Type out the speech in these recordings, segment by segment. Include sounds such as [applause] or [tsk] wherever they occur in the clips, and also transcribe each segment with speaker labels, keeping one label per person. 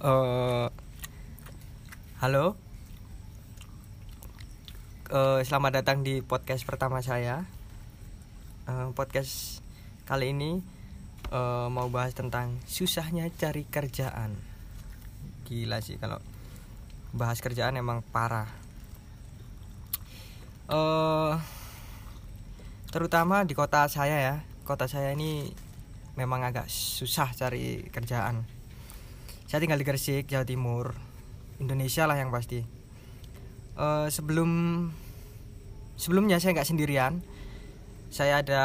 Speaker 1: Eh, halo, Eh, selamat datang di podcast pertama saya. Eh, podcast kali ini eh, mau bahas tentang susahnya cari kerjaan. Gila sih kalau bahas kerjaan emang parah. Eh, terutama di kota saya ya, kota saya ini memang agak susah cari kerjaan. Saya tinggal di Gresik, Jawa Timur, Indonesia lah yang pasti. Eh, sebelum sebelumnya saya nggak sendirian. Saya ada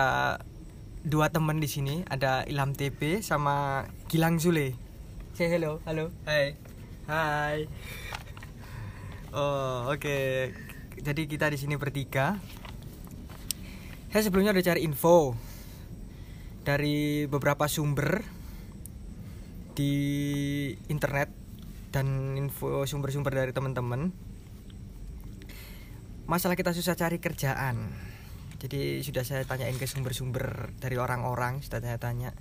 Speaker 1: dua teman di sini, ada Ilham TP sama Gilang Zule. Say hello, halo.
Speaker 2: Hai.
Speaker 1: Hai. Oh, oke. Jadi kita di sini bertiga. Saya sebelumnya udah cari info dari beberapa sumber di internet dan info sumber-sumber dari teman-teman. Masalah kita susah cari kerjaan. Jadi sudah saya tanyain ke sumber-sumber dari orang-orang, sudah saya tanya.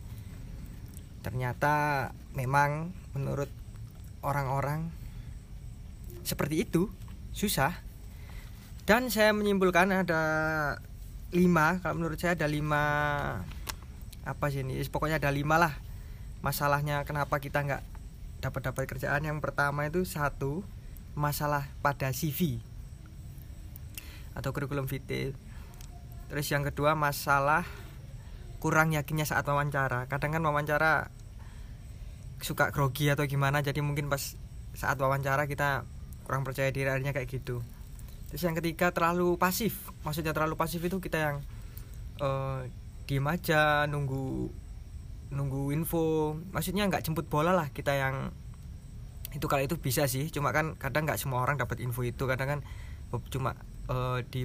Speaker 1: Ternyata memang menurut orang-orang seperti itu susah dan saya menyimpulkan ada lima kalau menurut saya ada lima apa sih ini pokoknya ada lima lah masalahnya kenapa kita nggak dapat dapat kerjaan? Yang pertama itu satu masalah pada CV atau kurikulum vitae terus yang kedua masalah kurang yakinnya saat wawancara. Kadang kan wawancara suka grogi atau gimana jadi mungkin pas saat wawancara kita kurang percaya diri akhirnya kayak gitu. Terus yang ketiga terlalu pasif. Maksudnya terlalu pasif itu kita yang eh diem aja nunggu nunggu info. Maksudnya nggak jemput bola lah kita yang itu kalau itu bisa sih. Cuma kan kadang nggak semua orang dapat info itu. Kadang kan cuma eh, di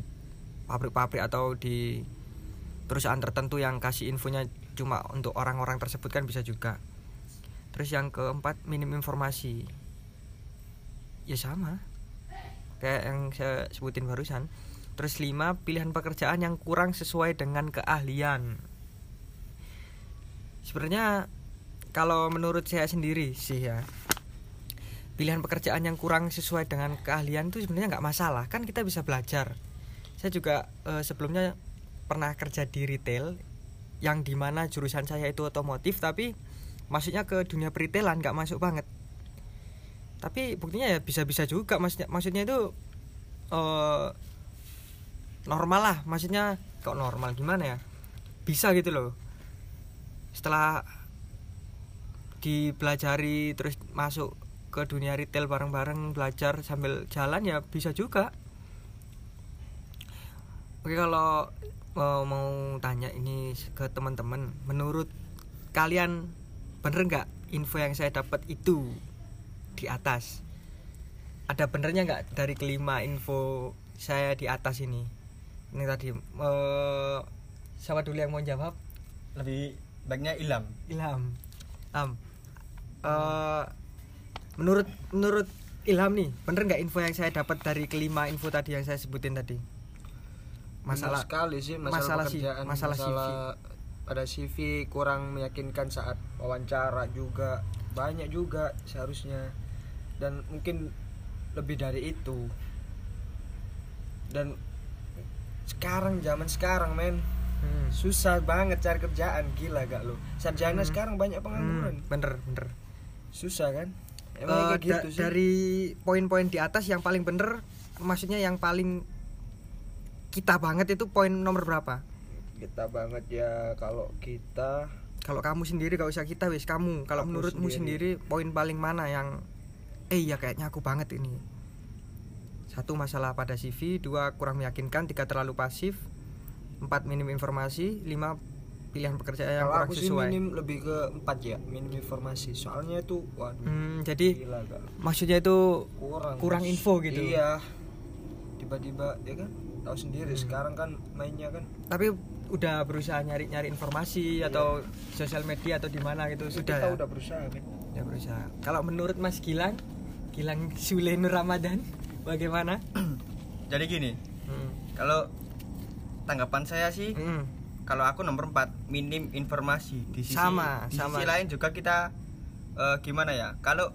Speaker 1: pabrik-pabrik atau di perusahaan tertentu yang kasih infonya cuma untuk orang-orang tersebut kan bisa juga. Terus yang keempat minim informasi. Ya sama. Kayak yang saya sebutin barusan. Terus lima pilihan pekerjaan yang kurang sesuai dengan keahlian sebenarnya kalau menurut saya sendiri sih ya pilihan pekerjaan yang kurang sesuai dengan keahlian itu sebenarnya nggak masalah. Kan kita bisa belajar. Saya juga eh, sebelumnya pernah kerja di retail yang di mana jurusan saya itu otomotif tapi masuknya ke dunia peritailan nggak masuk banget. Tapi buktinya ya bisa-bisa juga maksudnya maksudnya itu eh normal lah. Maksudnya kok normal? Gimana ya? Bisa gitu loh setelah dipelajari terus masuk ke dunia retail bareng-bareng belajar sambil jalan ya bisa juga. Oke kalau mau, mau tanya ini ke teman-teman menurut kalian bener nggak info yang saya dapat itu di atas? Ada benernya nggak dari kelima info saya di atas ini? Ini tadi eh siapa dulu yang mau jawab
Speaker 2: Lebih baiknya Ilham.
Speaker 1: Ilham. Ilham. Eh menurut menurut Ilham nih bener nggak info yang saya dapat dari kelima info tadi yang saya sebutin tadi? Masalah
Speaker 3: Benar sekali sih masalah,
Speaker 1: masalah si-
Speaker 3: pekerjaan
Speaker 1: masalah
Speaker 3: pada CV kurang meyakinkan saat wawancara juga. Banyak juga seharusnya. Dan mungkin lebih dari itu. Dan sekarang zaman sekarang men
Speaker 1: Hmm.
Speaker 3: susah banget cari kerjaan gila gak lo sarjana
Speaker 1: Hmm.
Speaker 3: sekarang banyak pengangguran.
Speaker 1: Hmm, bener bener.
Speaker 3: Susah kan? Emang kayak
Speaker 1: da-
Speaker 3: gitu sih?
Speaker 1: dari poin-poin di atas yang paling bener maksudnya yang paling kita banget itu poin nomor berapa?
Speaker 3: Kita banget ya kalau kita
Speaker 1: kalau kamu sendiri gak usah kita wis. Kamu kalau
Speaker 3: Aku
Speaker 1: menurutmu
Speaker 3: sendiri.
Speaker 1: sendiri poin paling mana yang eh ya kayaknya aku banget ini. Satu masalah pada CV dua kurang meyakinkan. Tiga terlalu pasif empat minim informasi lima pilihan pekerjaan yang
Speaker 3: kalau
Speaker 1: kurang
Speaker 3: aku sih
Speaker 1: sesuai
Speaker 3: minim lebih ke empat ya minim informasi soalnya itu waduh
Speaker 1: Hmm, jadi
Speaker 3: gila gak
Speaker 1: maksudnya itu
Speaker 3: kurang
Speaker 1: kurang info gitu.
Speaker 3: iya tiba-tiba ya kan tahu sendiri
Speaker 1: Hmm.
Speaker 3: sekarang kan mainnya kan
Speaker 1: tapi udah berusaha nyari nyari informasi
Speaker 3: Iya.
Speaker 1: atau sosial media atau di mana gitu sudah
Speaker 3: kita
Speaker 1: ya?
Speaker 3: udah berusaha kan
Speaker 1: Udah berusaha kalau menurut Mas Gilang Gilang Sule Nur Ramadan bagaimana [clears throat]
Speaker 2: Jadi gini,
Speaker 1: Hmm.
Speaker 2: kalau tanggapan saya sih
Speaker 1: Hmm.
Speaker 2: kalau aku nomor 4 minim informasi. Di sisi
Speaker 1: Sama,
Speaker 2: di
Speaker 1: sama.
Speaker 2: sisi lain juga kita eh, gimana ya kalau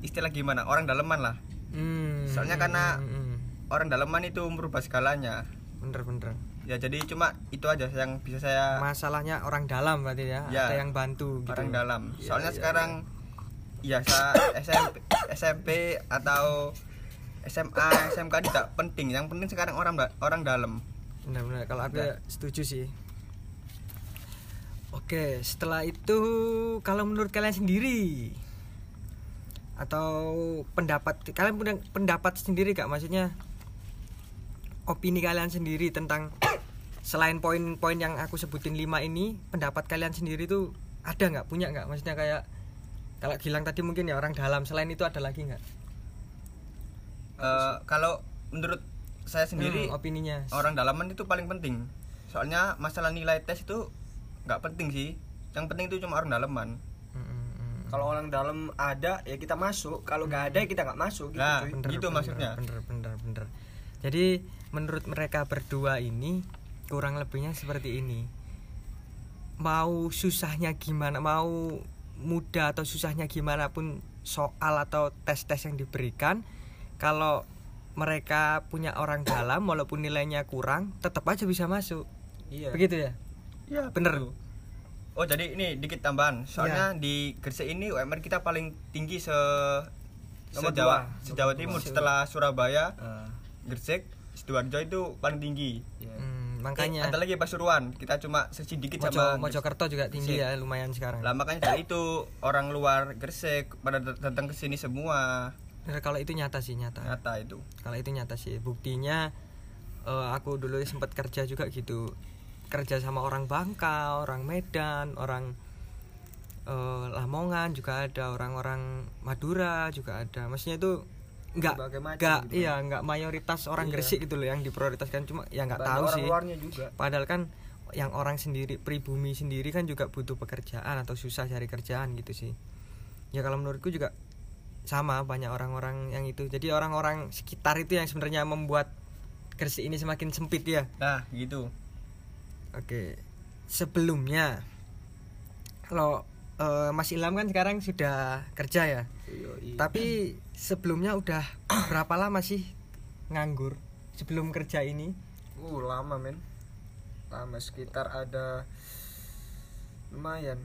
Speaker 2: istilah gimana orang daleman lah.
Speaker 1: Hmm,
Speaker 2: Soalnya karena-
Speaker 1: hmm.
Speaker 2: orang daleman itu merubah segalanya.
Speaker 1: Bener bener.
Speaker 2: Ya jadi cuma itu aja yang bisa saya
Speaker 1: masalahnya orang dalam berarti ya,
Speaker 2: Ya,
Speaker 1: ada yang bantu gitu.
Speaker 2: Orang dalam.
Speaker 1: Iya,
Speaker 2: soalnya
Speaker 1: iya,
Speaker 2: sekarang ya sa [coughs] SMP SMP atau SMA SMK tidak penting. Yang penting sekarang orang orang dalam
Speaker 1: bener kalau aku
Speaker 2: Ya.
Speaker 1: setuju sih. Oke setelah itu kalau menurut kalian sendiri? Atau pendapat kalian punya pendapat sendiri gak? Maksudnya opini kalian sendiri tentang [coughs] selain poin-poin yang aku sebutin lima ini pendapat kalian sendiri tuh ada nggak punya nggak maksudnya kayak kalau Gilang tadi mungkin ya orang dalam selain itu ada lagi nggak
Speaker 2: Eh, kalau menurut saya sendiri
Speaker 1: Hmm, opininya
Speaker 2: orang dalaman itu paling penting soalnya masalah nilai tes itu nggak penting sih yang penting itu cuma orang dalaman
Speaker 1: Hmm, hmm, hmm.
Speaker 3: Kalau orang dalam ada ya kita masuk, kalau nggak ada ya kita nggak masuk gitu.
Speaker 2: Nah,
Speaker 3: cuy.
Speaker 1: bener,
Speaker 2: gitu
Speaker 1: bener,
Speaker 2: maksudnya.
Speaker 1: bener bener bener jadi menurut mereka berdua ini kurang lebihnya seperti ini mau susahnya gimana mau mudah atau susahnya gimana pun soal atau tes-tes yang diberikan kalau mereka punya orang dalam walaupun nilainya kurang tetap aja bisa masuk
Speaker 3: Iya.
Speaker 1: begitu ya
Speaker 2: ya
Speaker 1: Bener.
Speaker 2: betul. oh jadi ini dikit tambahan soalnya di Gresik ini UMR kita paling tinggi se
Speaker 3: Nomor
Speaker 2: sejawa
Speaker 3: dua.
Speaker 2: sejawa
Speaker 3: Nomor
Speaker 2: timur
Speaker 3: dua.
Speaker 2: setelah Surabaya
Speaker 3: Ah,
Speaker 2: Gresik Sidoarjo itu paling tinggi
Speaker 3: iya.
Speaker 1: Hmm,
Speaker 2: Eh,
Speaker 1: makanya
Speaker 2: ada lagi Pasuruan kita cuma sedikit
Speaker 1: Mojo,
Speaker 2: sama
Speaker 1: Mojokerto juga tinggi
Speaker 2: Gresik.
Speaker 1: ya lumayan sekarang
Speaker 2: lah makanya dari itu orang luar Gresik pada dat- datang ke sini semua
Speaker 1: Bener, kalau itu nyata sih nyata.
Speaker 2: Nyata itu.
Speaker 1: Kalau itu nyata sih. Buktinya eh, aku dulu sempat kerja juga gitu. Kerja sama orang Bangka orang Medan orang eh, Lamongan juga ada orang-orang Madura juga ada. Maksudnya itu nggak nggak
Speaker 3: gitu.
Speaker 1: iya nggak mayoritas orang
Speaker 3: Iya.
Speaker 1: Gresik gitu loh yang diprioritaskan. Cuma ya nggak tahu
Speaker 3: orang
Speaker 1: sih.
Speaker 3: luarnya juga.
Speaker 1: padahal kan yang orang sendiri pribumi sendiri kan juga butuh pekerjaan atau susah cari kerjaan gitu sih. Ya kalau menurutku juga sama banyak orang-orang yang itu jadi orang-orang sekitar itu yang sebenarnya membuat Gresik ini semakin sempit ya
Speaker 2: nah gitu
Speaker 1: oke sebelumnya kalau eh, Mas Ilham kan sekarang sudah kerja ya
Speaker 3: Yoi.
Speaker 1: tapi sebelumnya udah berapa lama sih nganggur sebelum kerja ini
Speaker 3: Uh, lama men. Lama sekitar ada lumayan.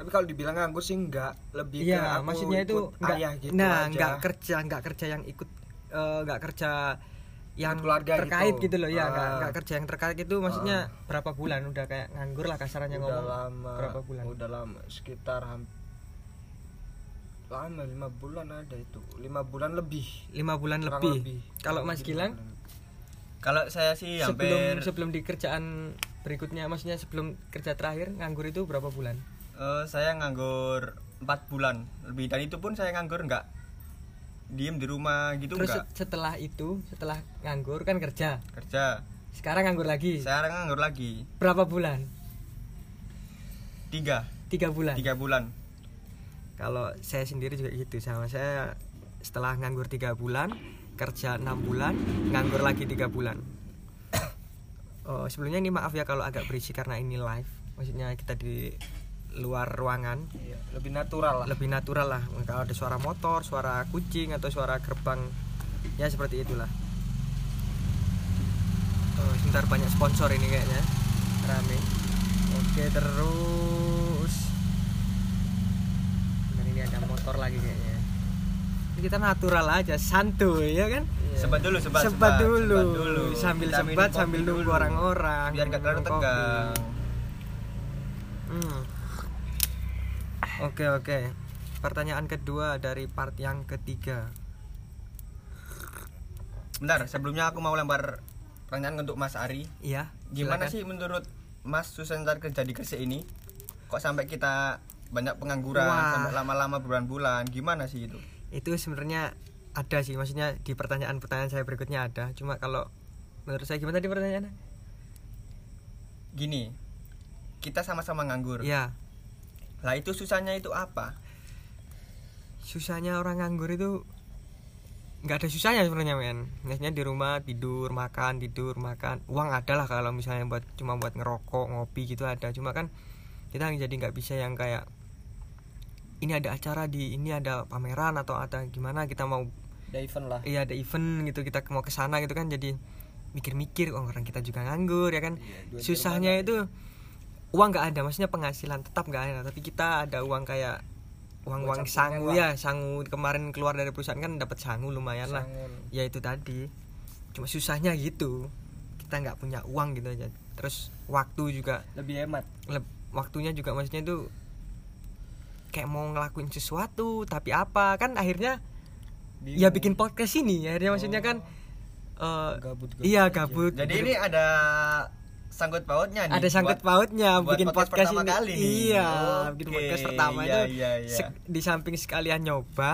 Speaker 3: Tapi kalau dibilang nganggur sih enggak, lebih ke
Speaker 1: Iya,
Speaker 3: aku
Speaker 1: maksudnya itu
Speaker 3: ikut
Speaker 1: nggak,
Speaker 3: ayah gitu
Speaker 1: nah
Speaker 3: aja.
Speaker 1: nggak kerja nggak kerja yang ikut eh, nggak kerja yang
Speaker 3: Ikut keluarga
Speaker 1: terkait
Speaker 3: gitu.
Speaker 1: gitu, loh ya nggak
Speaker 3: Ah.
Speaker 1: nggak kerja yang terkait itu maksudnya berapa bulan udah kayak nganggur lah kasarannya
Speaker 3: udah
Speaker 1: ngomong
Speaker 3: lama.
Speaker 1: berapa bulan
Speaker 3: Udah lama, sekitar ham- lama lima bulan ada itu, lima bulan lebih.
Speaker 1: lima bulan
Speaker 3: Kurang
Speaker 1: lebih.
Speaker 3: lebih.
Speaker 1: kalau Mas Gilang
Speaker 2: kalau saya sih
Speaker 1: sebelum
Speaker 2: hampir
Speaker 1: sebelum di kerjaan berikutnya maksudnya sebelum kerja terakhir nganggur itu berapa bulan
Speaker 2: eh, saya nganggur 4 bulan. Lebih dan itu pun saya nganggur nggak. Diem di rumah gitu
Speaker 1: terus
Speaker 2: nggak.
Speaker 1: set- setelah itu setelah nganggur kan kerja?
Speaker 2: Kerja.
Speaker 1: Sekarang nganggur lagi?
Speaker 2: Sekarang nganggur lagi.
Speaker 1: Berapa bulan?
Speaker 2: Tiga.
Speaker 1: Tiga bulan?
Speaker 2: Tiga bulan.
Speaker 1: Kalau saya sendiri juga gitu sama saya setelah nganggur tiga bulan kerja enam bulan nganggur lagi tiga bulan. [coughs] Oh, sebelumnya ini maaf ya kalau agak berisik karena ini live. Maksudnya kita di luar ruangan.
Speaker 3: Iya, lebih natural lah.
Speaker 1: lebih natural lah. Kalau ada suara motor suara kucing atau suara gerbang. Ya seperti itulah. Oh, sebentar banyak sponsor ini kayaknya. Rame. Oke terus. Dan ini ada motor lagi kayaknya. Ini kita natural aja santuy ya kan?
Speaker 2: Sebat dulu sebat
Speaker 1: sebat, dulu.
Speaker 2: sebat dulu.
Speaker 1: Sambil
Speaker 2: Kita
Speaker 1: sebat sambil nunggu
Speaker 2: dulu.
Speaker 1: orang-orang
Speaker 2: biar nggak terlalu tegang.
Speaker 1: Hmm. Oke oke. Pertanyaan kedua dari part yang ketiga.
Speaker 2: bentar sebelumnya aku mau lempar pertanyaan untuk Mas Ari
Speaker 1: Iya.
Speaker 2: gimana
Speaker 1: silakan.
Speaker 2: sih menurut Mas susah cari kerja di Gresik ini kok sampai kita banyak pengangguran
Speaker 1: Wah.
Speaker 2: sampai lama-lama berbulan-bulan gimana sih itu
Speaker 1: Itu sebenarnya ada sih, maksudnya di pertanyaan-pertanyaan saya berikutnya ada. Cuma kalau menurut saya gimana tadi pertanyaannya?
Speaker 2: gini kita sama-sama nganggur
Speaker 1: Iya.
Speaker 2: Lah itu susahnya itu apa
Speaker 1: Susahnya orang nganggur itu nggak ada susahnya sebenarnya men. Maksudnya di rumah tidur, makan, tidur, makan. Uang ada lah kalau misalnya buat cuma buat ngerokok, ngopi gitu ada. Cuma kan kita jadi nggak bisa yang kayak ini ada acara di ini ada pameran atau ada gimana kita mau
Speaker 3: ada event lah
Speaker 1: iya ada event gitu kita mau ke sana gitu kan jadi mikir-mikir oh, orang kita juga nganggur ya kan
Speaker 3: Iya,
Speaker 1: susahnya itu uang nggak ada maksudnya penghasilan tetap nggak ada. Tapi kita ada uang kayak uang uang sangu ya sangu. Kemarin keluar dari perusahaan kan dapat sangu lumayan lah.
Speaker 3: Sangun.
Speaker 1: ya itu tadi. Cuma susahnya gitu. Kita nggak punya uang gitu aja. Terus waktu juga
Speaker 3: lebih hemat.
Speaker 1: Leb- waktunya juga maksudnya itu kayak mau ngelakuin sesuatu tapi apa? Kan akhirnya ya
Speaker 3: Bingung.
Speaker 1: bikin podcast ini. Akhirnya maksudnya kan eh,
Speaker 3: Gabut-gabut
Speaker 1: iya
Speaker 3: aja.
Speaker 1: gabut.
Speaker 2: Jadi ini ada sangkut pautnya nih.
Speaker 1: ada sangkut
Speaker 2: buat-
Speaker 1: pautnya
Speaker 2: buat
Speaker 1: bikin
Speaker 2: podcast
Speaker 1: podcast,
Speaker 2: pertama
Speaker 1: ini
Speaker 2: kali nih.
Speaker 1: iya
Speaker 2: Oke,
Speaker 1: bikin podcast pertama
Speaker 2: iya,
Speaker 1: itu
Speaker 2: iya, iya.
Speaker 1: di samping sekalian nyoba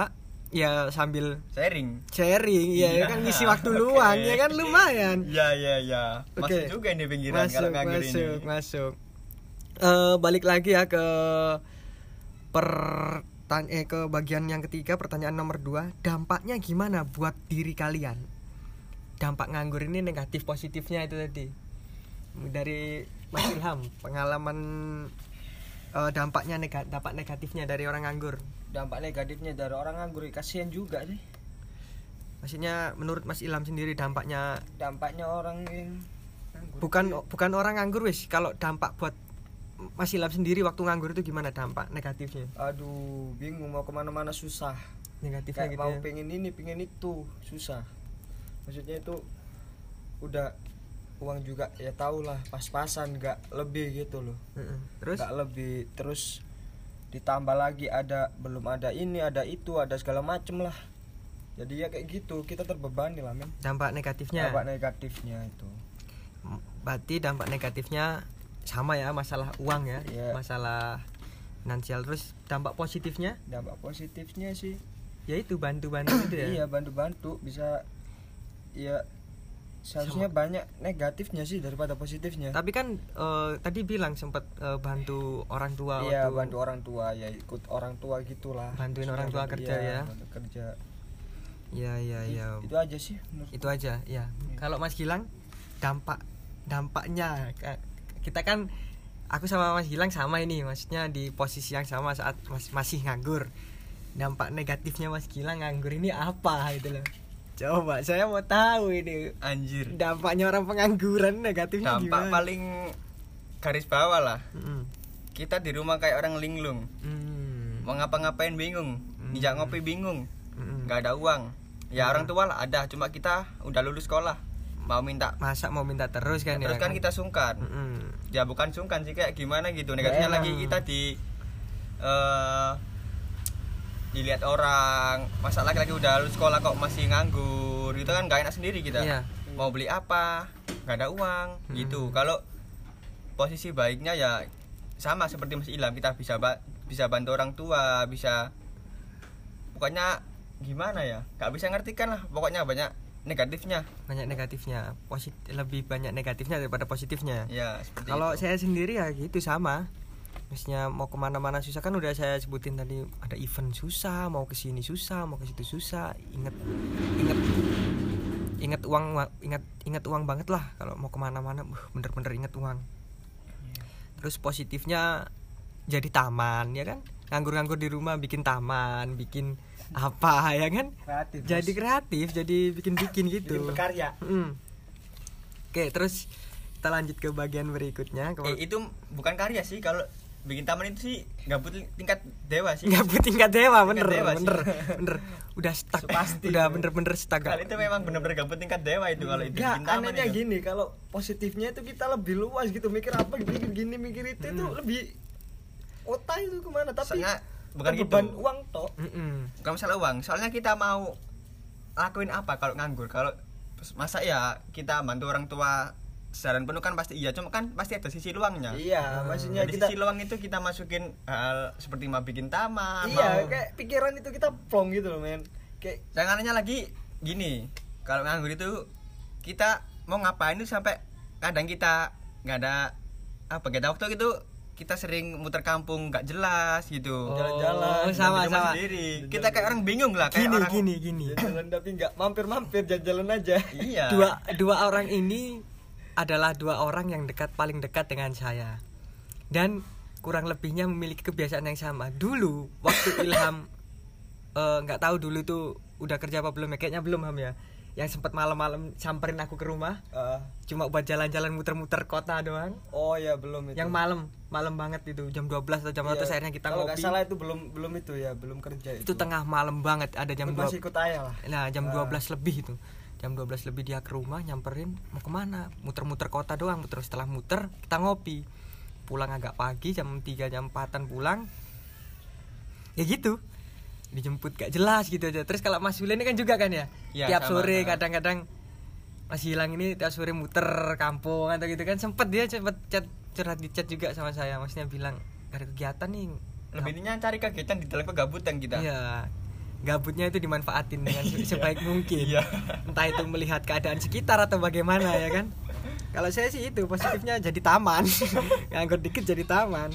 Speaker 1: ya sambil
Speaker 2: sharing.
Speaker 1: sharing ya
Speaker 2: Iya.
Speaker 1: kan ngisi waktu
Speaker 2: Oke.
Speaker 1: luang ya kan lumayan
Speaker 2: Iya iya iya. Masuk
Speaker 1: Oke.
Speaker 2: juga ini pinggiran kalau
Speaker 1: masuk
Speaker 2: nganggur
Speaker 1: masuk
Speaker 2: ini.
Speaker 1: masuk Eh, balik lagi ya ke pertanyaan eh, ke bagian yang ketiga pertanyaan nomor dua dampaknya gimana buat diri kalian dampak nganggur ini negatif positifnya itu tadi dari Mas Ilham pengalaman eh, dampaknya nega- dampak negatifnya dari orang nganggur.
Speaker 3: Dampak negatifnya dari orang nganggur kasihan juga sih.
Speaker 1: Maksudnya menurut Mas Ilham sendiri dampaknya
Speaker 3: dampaknya orang yang nganggur.
Speaker 1: Bukan
Speaker 3: itu
Speaker 1: bukan orang nganggur wis. Kalau dampak buat Mas Ilham sendiri waktu nganggur itu gimana dampak negatifnya?
Speaker 3: Ya, aduh bingung mau ke mana-mana susah.
Speaker 1: Negatifnya
Speaker 3: kayak
Speaker 1: gitu
Speaker 3: mau
Speaker 1: ya.
Speaker 3: pengen ini pengen itu susah. Maksudnya itu udah uang juga ya tau lah pas-pasan nggak lebih gitu loh.
Speaker 1: Terus?
Speaker 3: Nggak lebih. Terus ditambah lagi ada belum ada ini ada itu ada segala macem lah. Jadi ya kayak gitu kita terbebani lah men.
Speaker 1: Dampak negatifnya?
Speaker 3: Dampak negatifnya itu.
Speaker 1: Berarti dampak negatifnya sama ya masalah uang ya?
Speaker 3: Iya.
Speaker 1: masalah finansial. Terus dampak positifnya?
Speaker 3: Dampak positifnya sih.
Speaker 1: Yaitu bantu bantu itu ya?
Speaker 3: Iya bantu-bantu. Bisa ya seharusnya banyak negatifnya sih daripada positifnya.
Speaker 1: Tapi kan eh, tadi bilang sempat eh, bantu orang tua
Speaker 3: iya
Speaker 1: waktu-
Speaker 3: bantu orang tua ya ikut orang tua gitulah.
Speaker 1: Bantuin orang tua
Speaker 3: Maksudnya,
Speaker 1: kerja
Speaker 3: iya,
Speaker 1: ya.
Speaker 3: kerja.
Speaker 1: Iya iya iya.
Speaker 3: itu aja sih
Speaker 1: itu aja ya kalau Mas Gilang dampak dampaknya kita kan aku sama Mas Gilang sama ini maksudnya di posisi yang sama saat mas- masih nganggur. Dampak negatifnya Mas Gilang nganggur ini apa itu loh coba saya mau tahu ini
Speaker 2: Anjir.
Speaker 1: dampaknya orang pengangguran negatifnya
Speaker 2: Dampak
Speaker 1: gimana
Speaker 2: paling garis bawah lah.
Speaker 1: Mm-mm.
Speaker 2: Kita di rumah kayak orang linglung.
Speaker 1: Mm.
Speaker 2: Mau ngapa-ngapain bingung.
Speaker 1: Hmm.
Speaker 2: Nijak ngopi bingung.
Speaker 1: Mm-mm.
Speaker 2: nggak ada uang. Ya orang tua lah ada, cuma kita udah lulus sekolah. Mau minta
Speaker 1: masa mau minta terus kan
Speaker 2: terus
Speaker 1: ya
Speaker 2: kan kita sungkan.
Speaker 1: Mm-mm.
Speaker 2: ya bukan sungkan sih kayak gimana gitu negatifnya
Speaker 3: enak.
Speaker 2: lagi kita di eh dilihat orang. Masa laki-laki udah lulus sekolah kok masih nganggur? Itu kan gak enak sendiri kita.
Speaker 1: Iya.
Speaker 2: mau beli apa? Nggak ada uang.
Speaker 1: Hmm.
Speaker 2: gitu. Kalau posisi baiknya ya sama seperti Mas Ilham kita bisa ba- bisa bantu orang tua bisa pokoknya gimana ya? Nggak bisa ngertikan lah pokoknya banyak negatifnya.
Speaker 1: Banyak negatifnya. Positif lebih banyak negatifnya daripada positifnya.
Speaker 2: Ya
Speaker 1: Kalau
Speaker 2: itu.
Speaker 1: saya sendiri ya gitu sama. Maksudnya mau ke mana-mana susah kan udah saya sebutin tadi ada event susah, mau ke sini susah, mau ke situ susah. Ingat, ingat, ingat uang, ingat, ingat uang banget lah kalau mau ke mana-mana. Bener-bener ingat uang. Terus positifnya jadi taman ya kan? Nganggur-nganggur di rumah bikin taman, bikin apa ya kan?
Speaker 3: kreatif
Speaker 1: Jadi kreatif, jadi bikin-bikin gitu.
Speaker 3: bikin berkarya
Speaker 1: Mm. Oke, terus kita lanjut ke bagian berikutnya. Ke
Speaker 2: Eh, itu bukan karya sih kalau bikin taman itu sih gabut tingkat dewa sih
Speaker 1: nggak buat tingkat dewa, bener,
Speaker 2: dewa sih.
Speaker 1: bener, bener. Udah stuck, [laughs]
Speaker 3: Pasti.
Speaker 1: udah bener-bener stuck.
Speaker 2: kalau itu memang bener-bener gabut tingkat dewa itu kalau itu taman
Speaker 3: anehnya
Speaker 2: itu.
Speaker 3: gini kalau positifnya itu kita lebih luas gitu mikir apa mikir gini mikir itu itu
Speaker 1: Hmm.
Speaker 3: lebih otak itu ke mana tapi
Speaker 2: Soalnya bukan gitu
Speaker 3: beban uang tok
Speaker 1: Mm-mm.
Speaker 2: bukan masalah uang soalnya kita mau lakuin apa kalau nganggur kalau masa ya kita bantu orang tua saran penuh kan pasti iya cuma kan pasti ada sisi luangnya.
Speaker 3: Iya maksudnya
Speaker 2: Jadi
Speaker 3: kita
Speaker 2: sisi luang itu kita masukin hal seperti mau bikin taman
Speaker 3: iya
Speaker 2: mau
Speaker 3: kayak pikiran itu kita plong gitu loh men. Kayak
Speaker 2: Jangannya lagi gini kalau nganggur itu kita mau ngapain itu sampai kadang kita nggak ada apa kita waktu itu kita sering muter kampung nggak jelas gitu.
Speaker 3: Jalan-jalan,
Speaker 1: Oh, sama sama.
Speaker 2: sendiri. Kita kayak orang bingung lah kayak
Speaker 1: Gini,
Speaker 2: orang
Speaker 1: gini, gini.
Speaker 3: jalan tapi nggak mampir-mampir jalan-jalan aja.
Speaker 2: Iya.
Speaker 1: Dua dua orang ini adalah dua orang yang dekat paling dekat dengan saya. Dan kurang lebihnya memiliki kebiasaan yang sama. Dulu waktu [laughs] Ilham eh, nggak tahu dulu tuh udah kerja apa belum ya. Kayaknya belum Ham ya. Yang sempat malam-malam samperin aku ke rumah.
Speaker 3: Ah,
Speaker 1: cuma buat jalan-jalan muter-muter kota doang.
Speaker 3: Oh ya belum itu.
Speaker 1: Yang malam malam banget itu. Jam 12 atau jam
Speaker 3: Iya,
Speaker 1: 12 akhirnya kita
Speaker 3: kalau nggak
Speaker 1: ngopi.
Speaker 3: salah itu belum belum itu ya belum kerja
Speaker 1: itu tengah malam banget ada jam
Speaker 3: Ikut
Speaker 1: 2
Speaker 3: masih ikut ayah lah.
Speaker 1: Nah jam
Speaker 3: Ah.
Speaker 1: 12 lebih itu Jam 12 lebih dia ke rumah nyamperin Mau ke mana? Muter-muter kota doang Muter setelah muter kita ngopi. Pulang agak pagi jam 3 jam 4an pulang. Ya gitu. Dijemput gak jelas gitu aja. Terus kalau Mas Willy ini kan juga kan ya?
Speaker 2: Iya,
Speaker 1: Tiap
Speaker 2: sama,
Speaker 1: sore kadang-kadang Mas Hilang ini tiap sore muter kampung atau gitu kan. Sempet dia cepet chat curhat di chat juga sama saya. Maksudnya bilang Gak ada kegiatan nih.
Speaker 2: Lebih intinya cari kegiatan di dalam kegabutan kita.
Speaker 1: Iya. Gabutnya itu dimanfaatin dengan se- [laughs] sebaik mungkin.
Speaker 2: Iya.
Speaker 1: Entah itu melihat keadaan sekitar atau bagaimana ya kan. Kalau saya sih itu positifnya jadi taman. [laughs] nganggur dikit jadi taman.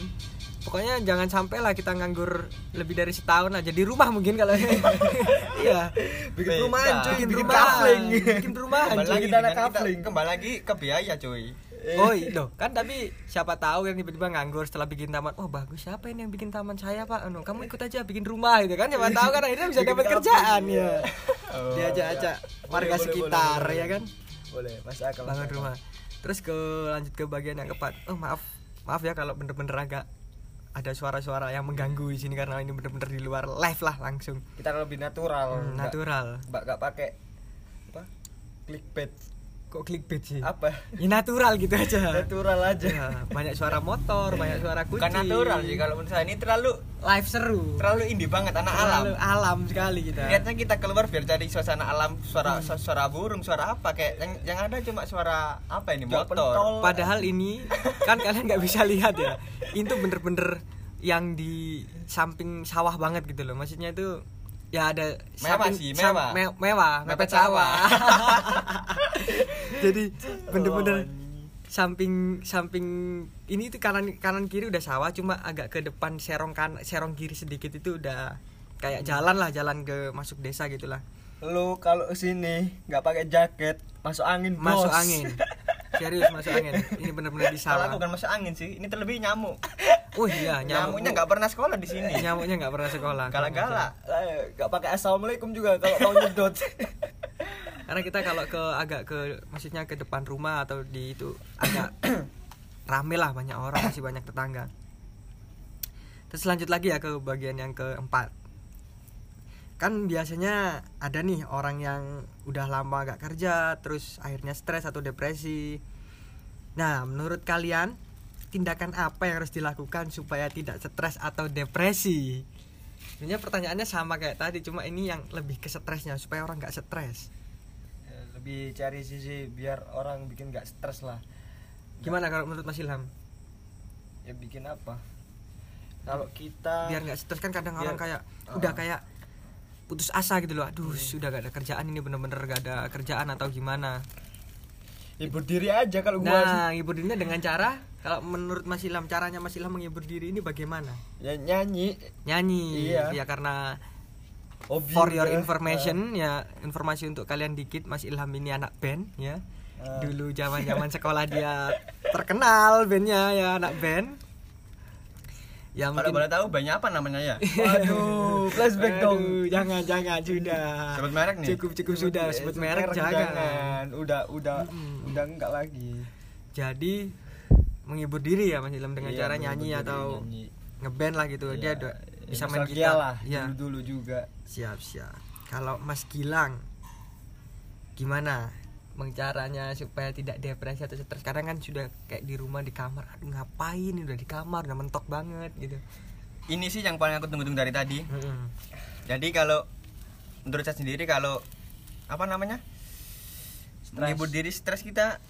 Speaker 1: Pokoknya jangan sampai lah kita nganggur lebih dari setahun lah jadi rumah mungkin kalau [laughs] iya
Speaker 3: bikin rumahan cuy
Speaker 1: bikin
Speaker 3: kafling
Speaker 1: bikin
Speaker 3: kafling.
Speaker 2: kembali lagi ke biaya cuy
Speaker 1: Oh iya kan tapi siapa tahu yang tiba-tiba nganggur setelah bikin taman. Oh bagus, siapa ini yang bikin taman saya pak? Anu, kamu ikut aja bikin rumah gitu kan? Siapa tahu kan akhirnya bisa dapat kerjaan ya. [laughs]
Speaker 2: Oh.
Speaker 1: Diajak-ajak warga
Speaker 3: boleh,
Speaker 1: sekitar
Speaker 3: boleh,
Speaker 1: ya kan?
Speaker 3: boleh masuk akal
Speaker 1: Bangun rumah. Terus ke lanjut ke bagian yang keempat. Oh maaf, maaf ya kalau bener-bener agak ada suara-suara yang mengganggu di sini karena ini bener-bener di luar live lah langsung
Speaker 3: kita lebih natural
Speaker 1: Hmm, natural.
Speaker 3: mbak gak pakai apa clickbait
Speaker 1: Kok clickbait sih?
Speaker 3: apa
Speaker 1: Ya natural gitu aja.
Speaker 3: natural aja
Speaker 1: Ya, banyak suara motor, banyak suara kucing.
Speaker 2: bukan natural sih kalau menurut saya ini terlalu
Speaker 1: live seru.
Speaker 2: terlalu indie banget anak alam
Speaker 1: Terlalu alam sekali kita.
Speaker 2: Niatnya kita keluar biar cari suasana alam, suara su- suara burung, suara apa kayak yang, yang ada cuma suara apa ini motor.
Speaker 3: pentol.
Speaker 1: Padahal ini [laughs] kan kalian nggak bisa lihat ya. Itu bener-bener yang di samping sawah banget gitu loh. Maksudnya itu ya ada
Speaker 2: Mewah sih, mewah.
Speaker 1: me- mewah,
Speaker 2: Mepet
Speaker 1: sawah. [laughs] Jadi
Speaker 3: Oh,
Speaker 1: bener-bener samping samping ini tuh kanan kanan kiri udah sawah cuma agak ke depan serong kan serong kiri sedikit itu udah kayak jalan lah jalan ke masuk desa gitulah
Speaker 3: lu kalau sini nggak pakai jaket masuk angin
Speaker 1: masuk
Speaker 3: bos.
Speaker 1: angin [laughs] serius masuk angin. Ini bener-bener di
Speaker 2: Kalau bukan masuk angin sih, ini terlebih nyamuk.
Speaker 1: oh iya nyamuk.
Speaker 2: Nyamuknya nggak pernah sekolah di sini.
Speaker 1: nyamuknya nggak pernah sekolah.
Speaker 2: Galak-galak.
Speaker 3: Eh, nggak pakai assalamualaikum juga kalau mau nyedot. [laughs]
Speaker 1: Karena kita kalau ke agak ke maksudnya ke depan rumah atau di itu agak [coughs] rame lah banyak orang masih banyak tetangga. Terus lanjut lagi ya ke bagian yang keempat kan biasanya ada nih orang yang udah lama gak kerja terus akhirnya stres atau depresi. Nah menurut kalian tindakan apa yang harus dilakukan supaya tidak stres atau depresi? Sebenarnya pertanyaannya sama kayak tadi cuma ini yang lebih ke stresnya supaya orang nggak stres.
Speaker 3: Ya, lebih cari sisi biar orang bikin nggak stres lah.
Speaker 1: Gimana kalau menurut Mas Ilham?
Speaker 3: ya bikin apa? Kalau kita
Speaker 1: Biar nggak stres kan kadang
Speaker 3: Biar-
Speaker 1: orang kayak
Speaker 3: Ah.
Speaker 1: udah kayak putus asa gitu loh. Aduh, sudah gak ada kerjaan ini bener-bener gak ada kerjaan atau gimana.
Speaker 3: hibur diri aja kalau gua
Speaker 1: Nah, hibur dirinya dengan cara kalau menurut Mas Ilham caranya Mas Ilham menghibur diri ini bagaimana?
Speaker 3: ya nyanyi
Speaker 1: Nyanyi.
Speaker 3: Iya.
Speaker 1: Ya karena
Speaker 3: hobi
Speaker 1: for your
Speaker 3: juga.
Speaker 1: information ya informasi untuk kalian dikit Mas Ilham ini anak band ya.
Speaker 3: Ah.
Speaker 1: Dulu zaman-zaman sekolah dia terkenal bandnya ya anak band. Ya
Speaker 2: Kalau
Speaker 1: mungkin
Speaker 2: boleh tahu banyak apa namanya ya? [laughs]
Speaker 3: Waduh, flashback dong.
Speaker 1: Aduh, jangan jangan sudah.
Speaker 2: Sebut merek nih?
Speaker 1: Cukup cukup sudah sebut merek jangan.
Speaker 3: Udah udah
Speaker 1: Mm-mm.
Speaker 3: udah enggak lagi.
Speaker 1: Jadi menghibur diri ya Mas Ilham dengan
Speaker 3: Iya,
Speaker 1: cara nyanyi
Speaker 3: diri,
Speaker 1: atau
Speaker 3: nyanyi.
Speaker 1: ngeband lah gitu. Dia
Speaker 3: Iya,
Speaker 1: ada
Speaker 3: ya,
Speaker 1: bisa main gitar
Speaker 3: lah
Speaker 1: Ya,
Speaker 3: dulu-dulu juga.
Speaker 1: siap siap. Kalau Mas Gilang gimana caranya supaya tidak depresi atau stres kadang kan sudah kayak di rumah di kamar aduh ngapain udah di kamar udah mentok banget gitu
Speaker 2: Ini sih yang paling aku tunggu-tunggu dari tadi.
Speaker 1: Mm-mm.
Speaker 2: Jadi kalau menurut saya sendiri kalau apa namanya? Menghibur diri stres kita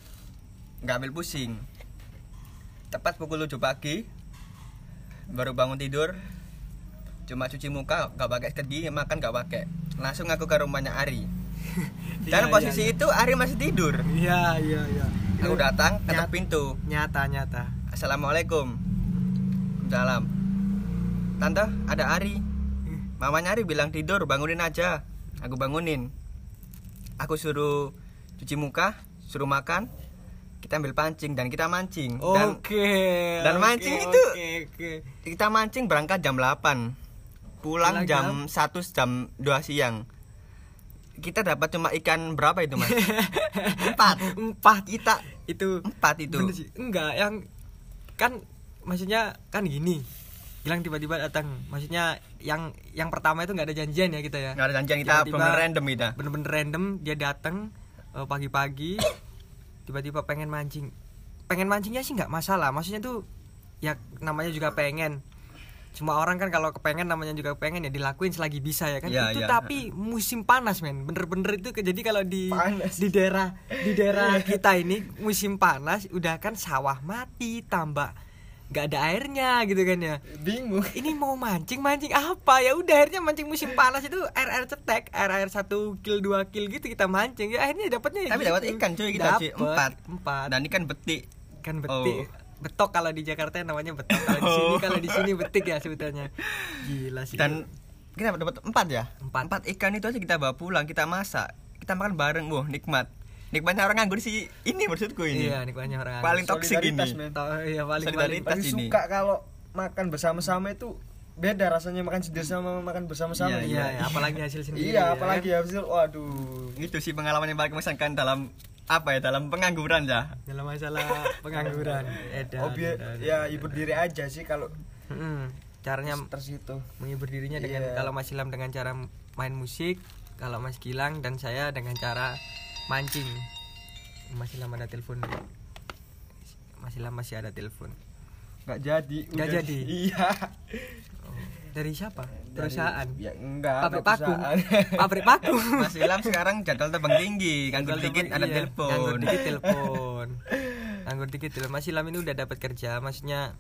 Speaker 2: nggak ambil pusing. Tepat pukul 7 pagi baru bangun tidur cuma cuci muka nggak pakai sikat gigi makan nggak pakai langsung aku ke rumahnya Ari [laughs] dan
Speaker 1: Iya,
Speaker 2: posisi
Speaker 1: iya,
Speaker 2: itu Ari masih tidur.
Speaker 1: Iya iya iya.
Speaker 2: Aku datang ketok pintu.
Speaker 1: nyata nyata.
Speaker 2: Assalamualaikum. Salam. Tante ada Ari. Mamanya Ari bilang tidur bangunin aja. Aku bangunin. Aku suruh cuci muka suruh makan. Kita ambil pancing dan kita mancing. Dan
Speaker 1: Oke.
Speaker 2: dan
Speaker 1: oke,
Speaker 2: mancing itu-
Speaker 1: Oke, oke.
Speaker 2: kita mancing berangkat jam 8 pulang
Speaker 1: Pulang
Speaker 2: jam 1 jam 2 siang kita dapat cuma ikan berapa itu mas [laughs] empat
Speaker 1: Empat
Speaker 2: kita
Speaker 1: itu
Speaker 2: empat itu
Speaker 1: Bener sih. Enggak, yang kan maksudnya kan gini. Gilang tiba-tiba datang. Maksudnya yang yang pertama itu nggak ada janjian ya kita ya.
Speaker 2: nggak ada janjian kita
Speaker 1: Tiba-tiba-
Speaker 2: benar random kita
Speaker 1: Bener-bener random dia datang eh, pagi-pagi tiba-tiba pengen mancing. Pengen mancingnya sih nggak masalah. Maksudnya tuh ya namanya juga pengen. Semua orang kan kalau kepengen namanya juga pengen ya dilakuin selagi bisa ya kan.
Speaker 2: Iya,
Speaker 1: itu
Speaker 2: iya.
Speaker 1: tapi musim panas men. Bener-bener itu jadi kalau di
Speaker 3: Panas.
Speaker 1: di daerah di daerah [laughs] kita ini musim panas udah kan sawah mati tambah nggak ada airnya gitu kan ya
Speaker 3: bingung
Speaker 1: ini mau mancing mancing apa ya udah akhirnya mancing musim panas itu air air cetek air air satu kil dua kil gitu kita mancing ya akhirnya dapatnya ya
Speaker 2: tapi
Speaker 1: gitu.
Speaker 2: dapat ikan cuy kita cuy
Speaker 1: Dapet,
Speaker 2: empat
Speaker 1: empat
Speaker 2: dan ikan betik
Speaker 1: kan betik
Speaker 2: Oh.
Speaker 1: Betok kalau di Jakarta namanya betok. Kalau di sini kalau di sini betik ya sebutannya gila sih.
Speaker 2: Dan kita dapat empat ya?
Speaker 1: Empat.
Speaker 2: empat ikan itu aja kita bawa pulang kita masak. Kita makan bareng wah nikmat. Nikmatnya orang nganggur sih ini maksudku ini.
Speaker 1: Iya nikmatnya orang
Speaker 2: paling toksik ini.
Speaker 1: Iya paling paling.
Speaker 3: Paling
Speaker 2: ini.
Speaker 3: suka kalau makan bersama-sama itu beda rasanya makan sendiri sama makan bersama-sama
Speaker 2: Iya,
Speaker 1: iya iya, apalagi hasil sendiri
Speaker 3: iya
Speaker 1: ya.
Speaker 3: apalagi hasil waduh.
Speaker 2: Itu sih pengalaman yang paling mengesankan dalam apa ya dalam pengangguran ya
Speaker 1: dalam masalah pengangguran. Edan,
Speaker 3: oh biar
Speaker 1: edan,
Speaker 3: ya hibur diri aja sih kalau
Speaker 1: Mm-mm. caranya
Speaker 3: terus itu
Speaker 1: menghibur dirinya dengan
Speaker 3: Iya.
Speaker 1: kalau Mas Ilham dengan cara main musik kalau Mas Gilang dan saya dengan cara mancing. Mas Ilham ada telepon. Mas Ilham masih ada telepon.
Speaker 3: Nggak jadi
Speaker 1: Nggak jadi? [laughs]
Speaker 3: iya.
Speaker 1: Oh, dari siapa?
Speaker 3: Dari-
Speaker 1: perusahaan?
Speaker 3: ya enggak
Speaker 1: pabrik paku. [laughs] pabrik paku. [laughs]
Speaker 2: Mas Ilham sekarang jadwal terbang tinggi nganggur dikit ada
Speaker 1: iya.
Speaker 2: telepon.
Speaker 1: nganggur dikit [laughs] telepon. Nganggur dikit telepon. Mas Ilham ini udah dapat kerja maksudnya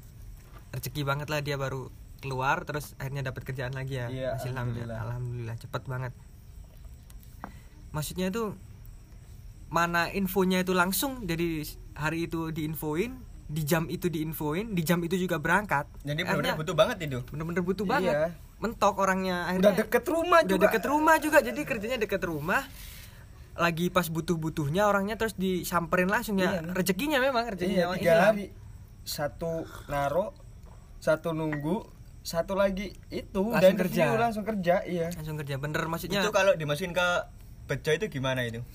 Speaker 1: rezeki banget lah dia baru keluar terus akhirnya dapat kerjaan lagi ya
Speaker 3: Iya,
Speaker 1: Mas Ilham ya.
Speaker 3: alhamdulillah.
Speaker 1: alhamdulillah cepet banget. Maksudnya itu mana infonya itu langsung jadi hari itu diinfoin di jam itu diinfoin di jam itu juga berangkat.
Speaker 2: Jadi
Speaker 1: Akhirnya
Speaker 2: benar butuh banget itu.
Speaker 1: bener-bener butuh
Speaker 3: Iya.
Speaker 1: banget. Mentok orangnya.
Speaker 3: Udah
Speaker 1: akhirnya
Speaker 3: deket rumah
Speaker 1: udah
Speaker 3: juga.
Speaker 1: deket rumah juga. Jadi kerjanya deket rumah. Lagi pas butuh-butuhnya orangnya terus disamperin langsung ya.
Speaker 3: Iya.
Speaker 1: rezekinya memang rezekinya
Speaker 3: iya
Speaker 1: memang.
Speaker 3: tiga
Speaker 1: Islam.
Speaker 3: hari. Satu naro satu nunggu satu lagi itu
Speaker 1: Langsung
Speaker 3: dan
Speaker 1: kerja.
Speaker 3: review, langsung kerja iya.
Speaker 1: Langsung kerja. Bener maksudnya
Speaker 2: itu kalau dimasukin ke bejo itu gimana itu? [laughs]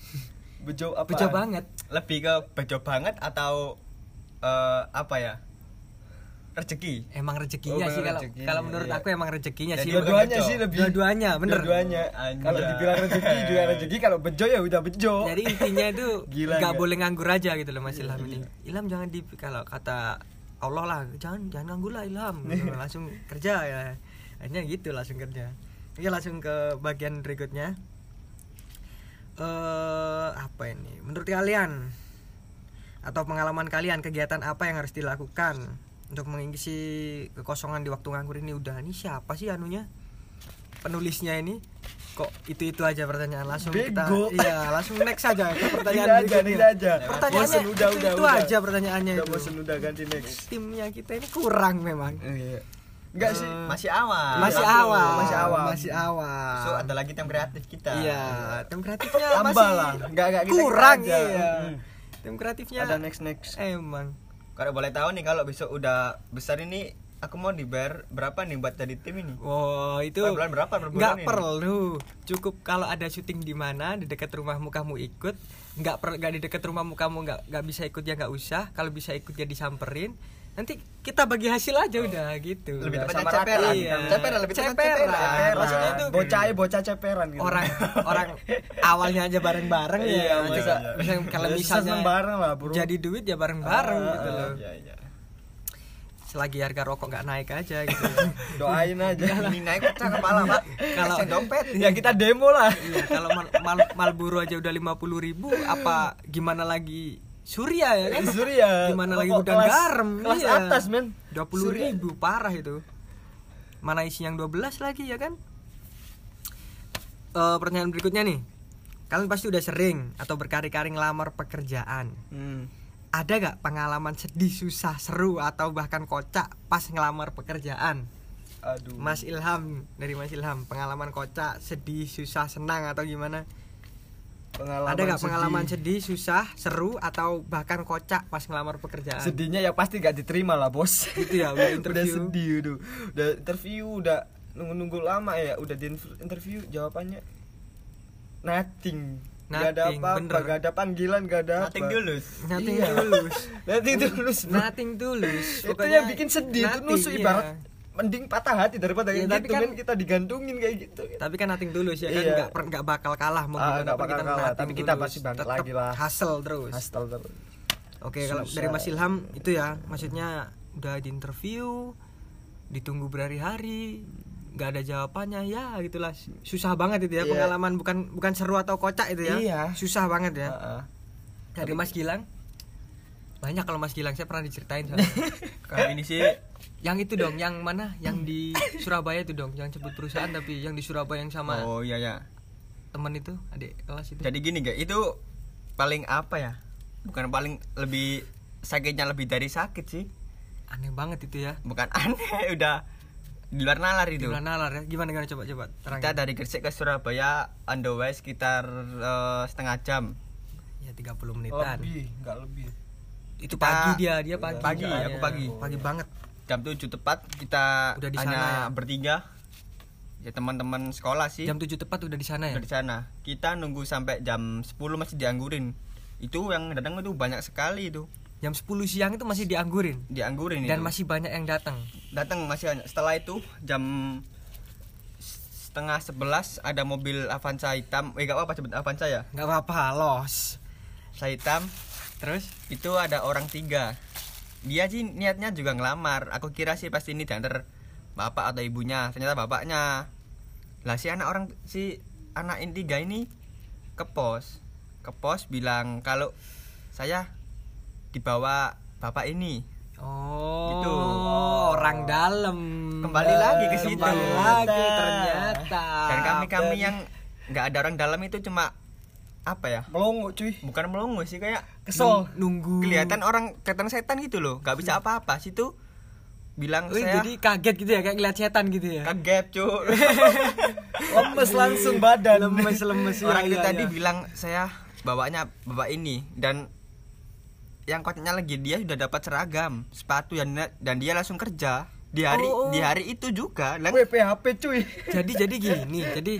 Speaker 3: Bejo apa
Speaker 1: bejo banget.
Speaker 2: Lebih ke bejo banget atau eh, apa ya? Rezeki
Speaker 1: emang rezekinya
Speaker 3: Oh,
Speaker 1: sih kalau kalau menurut
Speaker 3: iya.
Speaker 1: aku emang rezekinya
Speaker 2: Jadi
Speaker 1: sih
Speaker 3: dua-duanya sih lebih
Speaker 1: Dua-duanya, bener.
Speaker 3: dua-duanya. Kalau dibilang rezeki juga rezeki kalau bejo ya udah bejo.
Speaker 1: Jadi intinya itu [laughs]
Speaker 3: Gila
Speaker 1: nggak
Speaker 3: nggak?
Speaker 1: boleh nganggur aja gitu loh Mas Ilham. ini
Speaker 3: iya.
Speaker 1: Ilham jangan di kalau kata Allah lah jangan jangan nganggur lah Ilham. [laughs] Gitu, langsung kerja ya. Akhirnya gitu langsung kerja. Oke langsung ke bagian berikutnya. Eh apa ini? Menurut kalian atau pengalaman kalian kegiatan apa yang harus dilakukan untuk mengisi kekosongan di waktu nganggur ini? Udah ini siapa sih anunya? Penulisnya ini? Kok itu itu aja pertanyaan langsung kita
Speaker 3: Bego.
Speaker 1: iya langsung next saja ke [laughs] pertanyaan
Speaker 3: aja, tidak aja.
Speaker 1: pertanyaannya
Speaker 3: Bosen, udah,
Speaker 1: itu,
Speaker 3: udah,
Speaker 1: itu
Speaker 3: udah.
Speaker 1: aja pertanyaannya
Speaker 3: udah
Speaker 1: itu.
Speaker 3: bosen udah ganti next.
Speaker 1: Timnya kita ini kurang memang.
Speaker 3: Iya. enggak sih.
Speaker 1: Eh,
Speaker 2: masih awal.
Speaker 1: masih awal.
Speaker 3: Masih awal.
Speaker 1: masih awal.
Speaker 2: So ada lagi tim kreatif kita.
Speaker 1: Iya tim kreatifnya
Speaker 3: tambah
Speaker 1: masih
Speaker 3: lah. Enggak enggak kita
Speaker 1: kurang
Speaker 3: kita aja.
Speaker 1: iya.
Speaker 3: Hmm.
Speaker 1: Tim kreatifnya
Speaker 3: ada next next.
Speaker 1: Emang
Speaker 2: kalau boleh tahu nih kalau besok udah besar ini aku mau dibayar berapa nih buat jadi tim ini?
Speaker 1: Wow itu
Speaker 2: Per bulan berapa per bulan
Speaker 1: nggak
Speaker 2: ini?
Speaker 1: perlu. Cukup kalau ada syuting di mana di dekat rumahmu kamu ikut. Nggak per nggak di dekat rumahmu kamu nggak nggak bisa ikut ya nggak usah. Kalau bisa ikut ya disamperin nanti kita bagi hasil aja udah gitu.
Speaker 2: Lebih
Speaker 1: Udah
Speaker 2: tepatnya ceperan.
Speaker 1: iya.
Speaker 2: Ceperan, lebih tepatnya
Speaker 1: ceperan.
Speaker 2: ceperan.
Speaker 1: maksudnya itu
Speaker 3: bocah bocah ceperan gitu.
Speaker 1: Orang orang awalnya aja bareng bareng
Speaker 3: Iya,
Speaker 1: ya.
Speaker 3: Masa-
Speaker 1: masa kalau
Speaker 3: Ya,
Speaker 1: misalnya
Speaker 3: bareng lah, bro.
Speaker 1: jadi duit ya bareng bareng
Speaker 3: Ah,
Speaker 1: gitu loh.
Speaker 2: iya iya.
Speaker 1: Selagi harga rokok nggak naik aja gitu. [laughs]
Speaker 3: Doain aja.
Speaker 2: Ini naik pecah kepala pak.
Speaker 1: Kalau-
Speaker 2: dompet.
Speaker 3: ya kita demo lah.
Speaker 1: Iya, kalau mal, mal- Malboro aja udah 50.000 ribu, apa gimana lagi Surya ya kan? [laughs]
Speaker 3: Surya
Speaker 1: Gimana lagi gudang
Speaker 3: kelas-
Speaker 1: garam?
Speaker 3: kelas
Speaker 1: iya.
Speaker 3: atas men
Speaker 1: 20.000 ribu, parah itu. Mana isi yang 12 lagi ya kan? Eh, pertanyaan berikutnya nih. Kalian pasti udah sering atau berkali-kali ngelamar pekerjaan.
Speaker 3: Hmm.
Speaker 1: Ada gak pengalaman sedih, susah, seru atau bahkan kocak pas ngelamar pekerjaan?
Speaker 3: aduh
Speaker 1: Mas Ilham dari Mas Ilham pengalaman kocak sedih susah senang atau gimana
Speaker 3: pengalaman
Speaker 1: ada nggak pengalaman sedih susah seru atau bahkan kocak pas ngelamar pekerjaan
Speaker 3: sedihnya ya pasti gak diterima lah bos
Speaker 1: Gitu ya, udah [laughs]
Speaker 3: udah
Speaker 1: interview.
Speaker 3: sedih udah udah interview udah nunggu nunggu lama ya udah di interview jawabannya nothing Gak ada
Speaker 1: Nothing,
Speaker 3: apa-apa, gak ada panggilan, gak ada
Speaker 2: Nothing
Speaker 3: apa.
Speaker 2: tulus.
Speaker 1: nothing
Speaker 3: Iya.
Speaker 1: tulus [laughs]
Speaker 3: Nothing tulus,
Speaker 1: nothing tulus
Speaker 3: Itu
Speaker 1: Pokoknya
Speaker 3: yang bikin sedih, itu
Speaker 1: nothing,
Speaker 3: nusuk
Speaker 1: iya.
Speaker 3: ibarat mending patah hati daripada
Speaker 1: tapi
Speaker 3: gitu
Speaker 1: kan-
Speaker 3: kan kita digantungin kayak gitu.
Speaker 1: tapi kan nothing tulus ya kan
Speaker 3: Iya.
Speaker 1: nggak per- nggak bakal kalah mau
Speaker 3: Ah, nggak
Speaker 1: pun
Speaker 3: bakal
Speaker 1: kita
Speaker 3: kalah, tapi kita pasti bangkit lagi lah.
Speaker 1: hustle terus
Speaker 3: Hostel terus.
Speaker 1: Oke, kalau
Speaker 3: Susah.
Speaker 1: dari Mas Ilham itu ya, maksudnya udah di interview, ditunggu berhari-hari, nggak ada jawabannya, ya gitulah. Susah banget itu ya
Speaker 3: Iya.
Speaker 1: pengalaman bukan bukan seru atau kocak itu ya.
Speaker 3: Iya.
Speaker 1: Susah banget ya.
Speaker 3: Heeh.
Speaker 1: Dari Mas Gilang banyak kalau Mas Gilang saya pernah diceritain [laughs] soalnya.
Speaker 2: Kalau ini sih
Speaker 1: yang itu dong, yang mana? Yang di Surabaya itu dong, yang sebut perusahaan tapi yang di Surabaya yang sama
Speaker 2: oh iya ya.
Speaker 1: teman itu, adik kelas itu.
Speaker 2: Jadi gini gak, itu paling apa ya? Bukan paling lebih sakitnya lebih dari sakit sih.
Speaker 1: Aneh banget itu ya.
Speaker 2: Bukan aneh, [laughs] udah di luar nalar
Speaker 1: Di
Speaker 2: itu.
Speaker 1: bulan nalar ya. Gimana gimana coba coba
Speaker 2: Kita
Speaker 1: terangin.
Speaker 2: dari Gresik ke Surabaya on the way sekitar eh, setengah jam.
Speaker 1: Ya 30 menitan.
Speaker 3: Lebih, enggak lebih.
Speaker 1: itu
Speaker 2: Kita-
Speaker 1: pagi dia dia pagi
Speaker 2: Pagi, aku pagi.
Speaker 1: pagi banget
Speaker 2: Jam 7 tepat kita
Speaker 1: Udah di
Speaker 2: hanya
Speaker 1: sana ya?
Speaker 2: bertiga. Ya teman-teman sekolah sih.
Speaker 1: jam 7 tepat udah di sana ya
Speaker 2: dari sana. Kita nunggu sampai jam 10 masih dianggurin. Itu yang datang itu banyak sekali itu.
Speaker 1: jam 10 siang itu masih dianggurin
Speaker 2: Dianggurin
Speaker 1: dan
Speaker 2: itu.
Speaker 1: masih banyak yang datang
Speaker 2: datang masih banyak. Setelah itu jam setengah sebelas ada mobil Avanza hitam. Eh gak apa-apa sebut Avanza ya.
Speaker 1: nggak apa-apa los
Speaker 2: Saya hitam.
Speaker 1: terus
Speaker 2: Itu ada orang tiga. Dia sih niatnya juga ngelamar. Aku kira sih pasti ini diantar bapak atau ibunya. Ternyata bapaknya. Lah si anak orang si anak ini tiga ini ke pos. Ke pos bilang kalau saya dibawa bapak ini.
Speaker 1: oh
Speaker 2: Gitu.
Speaker 1: orang dalam
Speaker 2: Kembali lagi ke situ.
Speaker 1: kembali lagi ternyata
Speaker 2: Dan kami-kami
Speaker 3: dan-
Speaker 2: yang nggak ada orang dalam itu cuma apa ya?
Speaker 3: Melongo cuy.
Speaker 2: Bukan melongo sih kayak
Speaker 3: Kesel.
Speaker 1: Nung- nunggu
Speaker 2: kelihatan orang kelihatan setan gitu loh. nggak bisa apa-apa. Situ bilang
Speaker 1: Wih,
Speaker 2: saya
Speaker 1: jadi kaget gitu ya kayak ngeliat setan gitu ya
Speaker 2: kaget cuy. [laughs]
Speaker 3: Lemes langsung badan.
Speaker 1: lemes lemes
Speaker 2: orang
Speaker 1: ya,
Speaker 2: itu
Speaker 1: ya,
Speaker 2: tadi
Speaker 1: ya.
Speaker 2: bilang saya bawanya bapak ini dan yang kocaknya lagi dia sudah dapat seragam sepatu dan dan dia langsung kerja di hari
Speaker 1: Oh, oh.
Speaker 2: di hari itu juga Lang-
Speaker 3: Weh, PHP cuy.
Speaker 1: jadi jadi gini jadi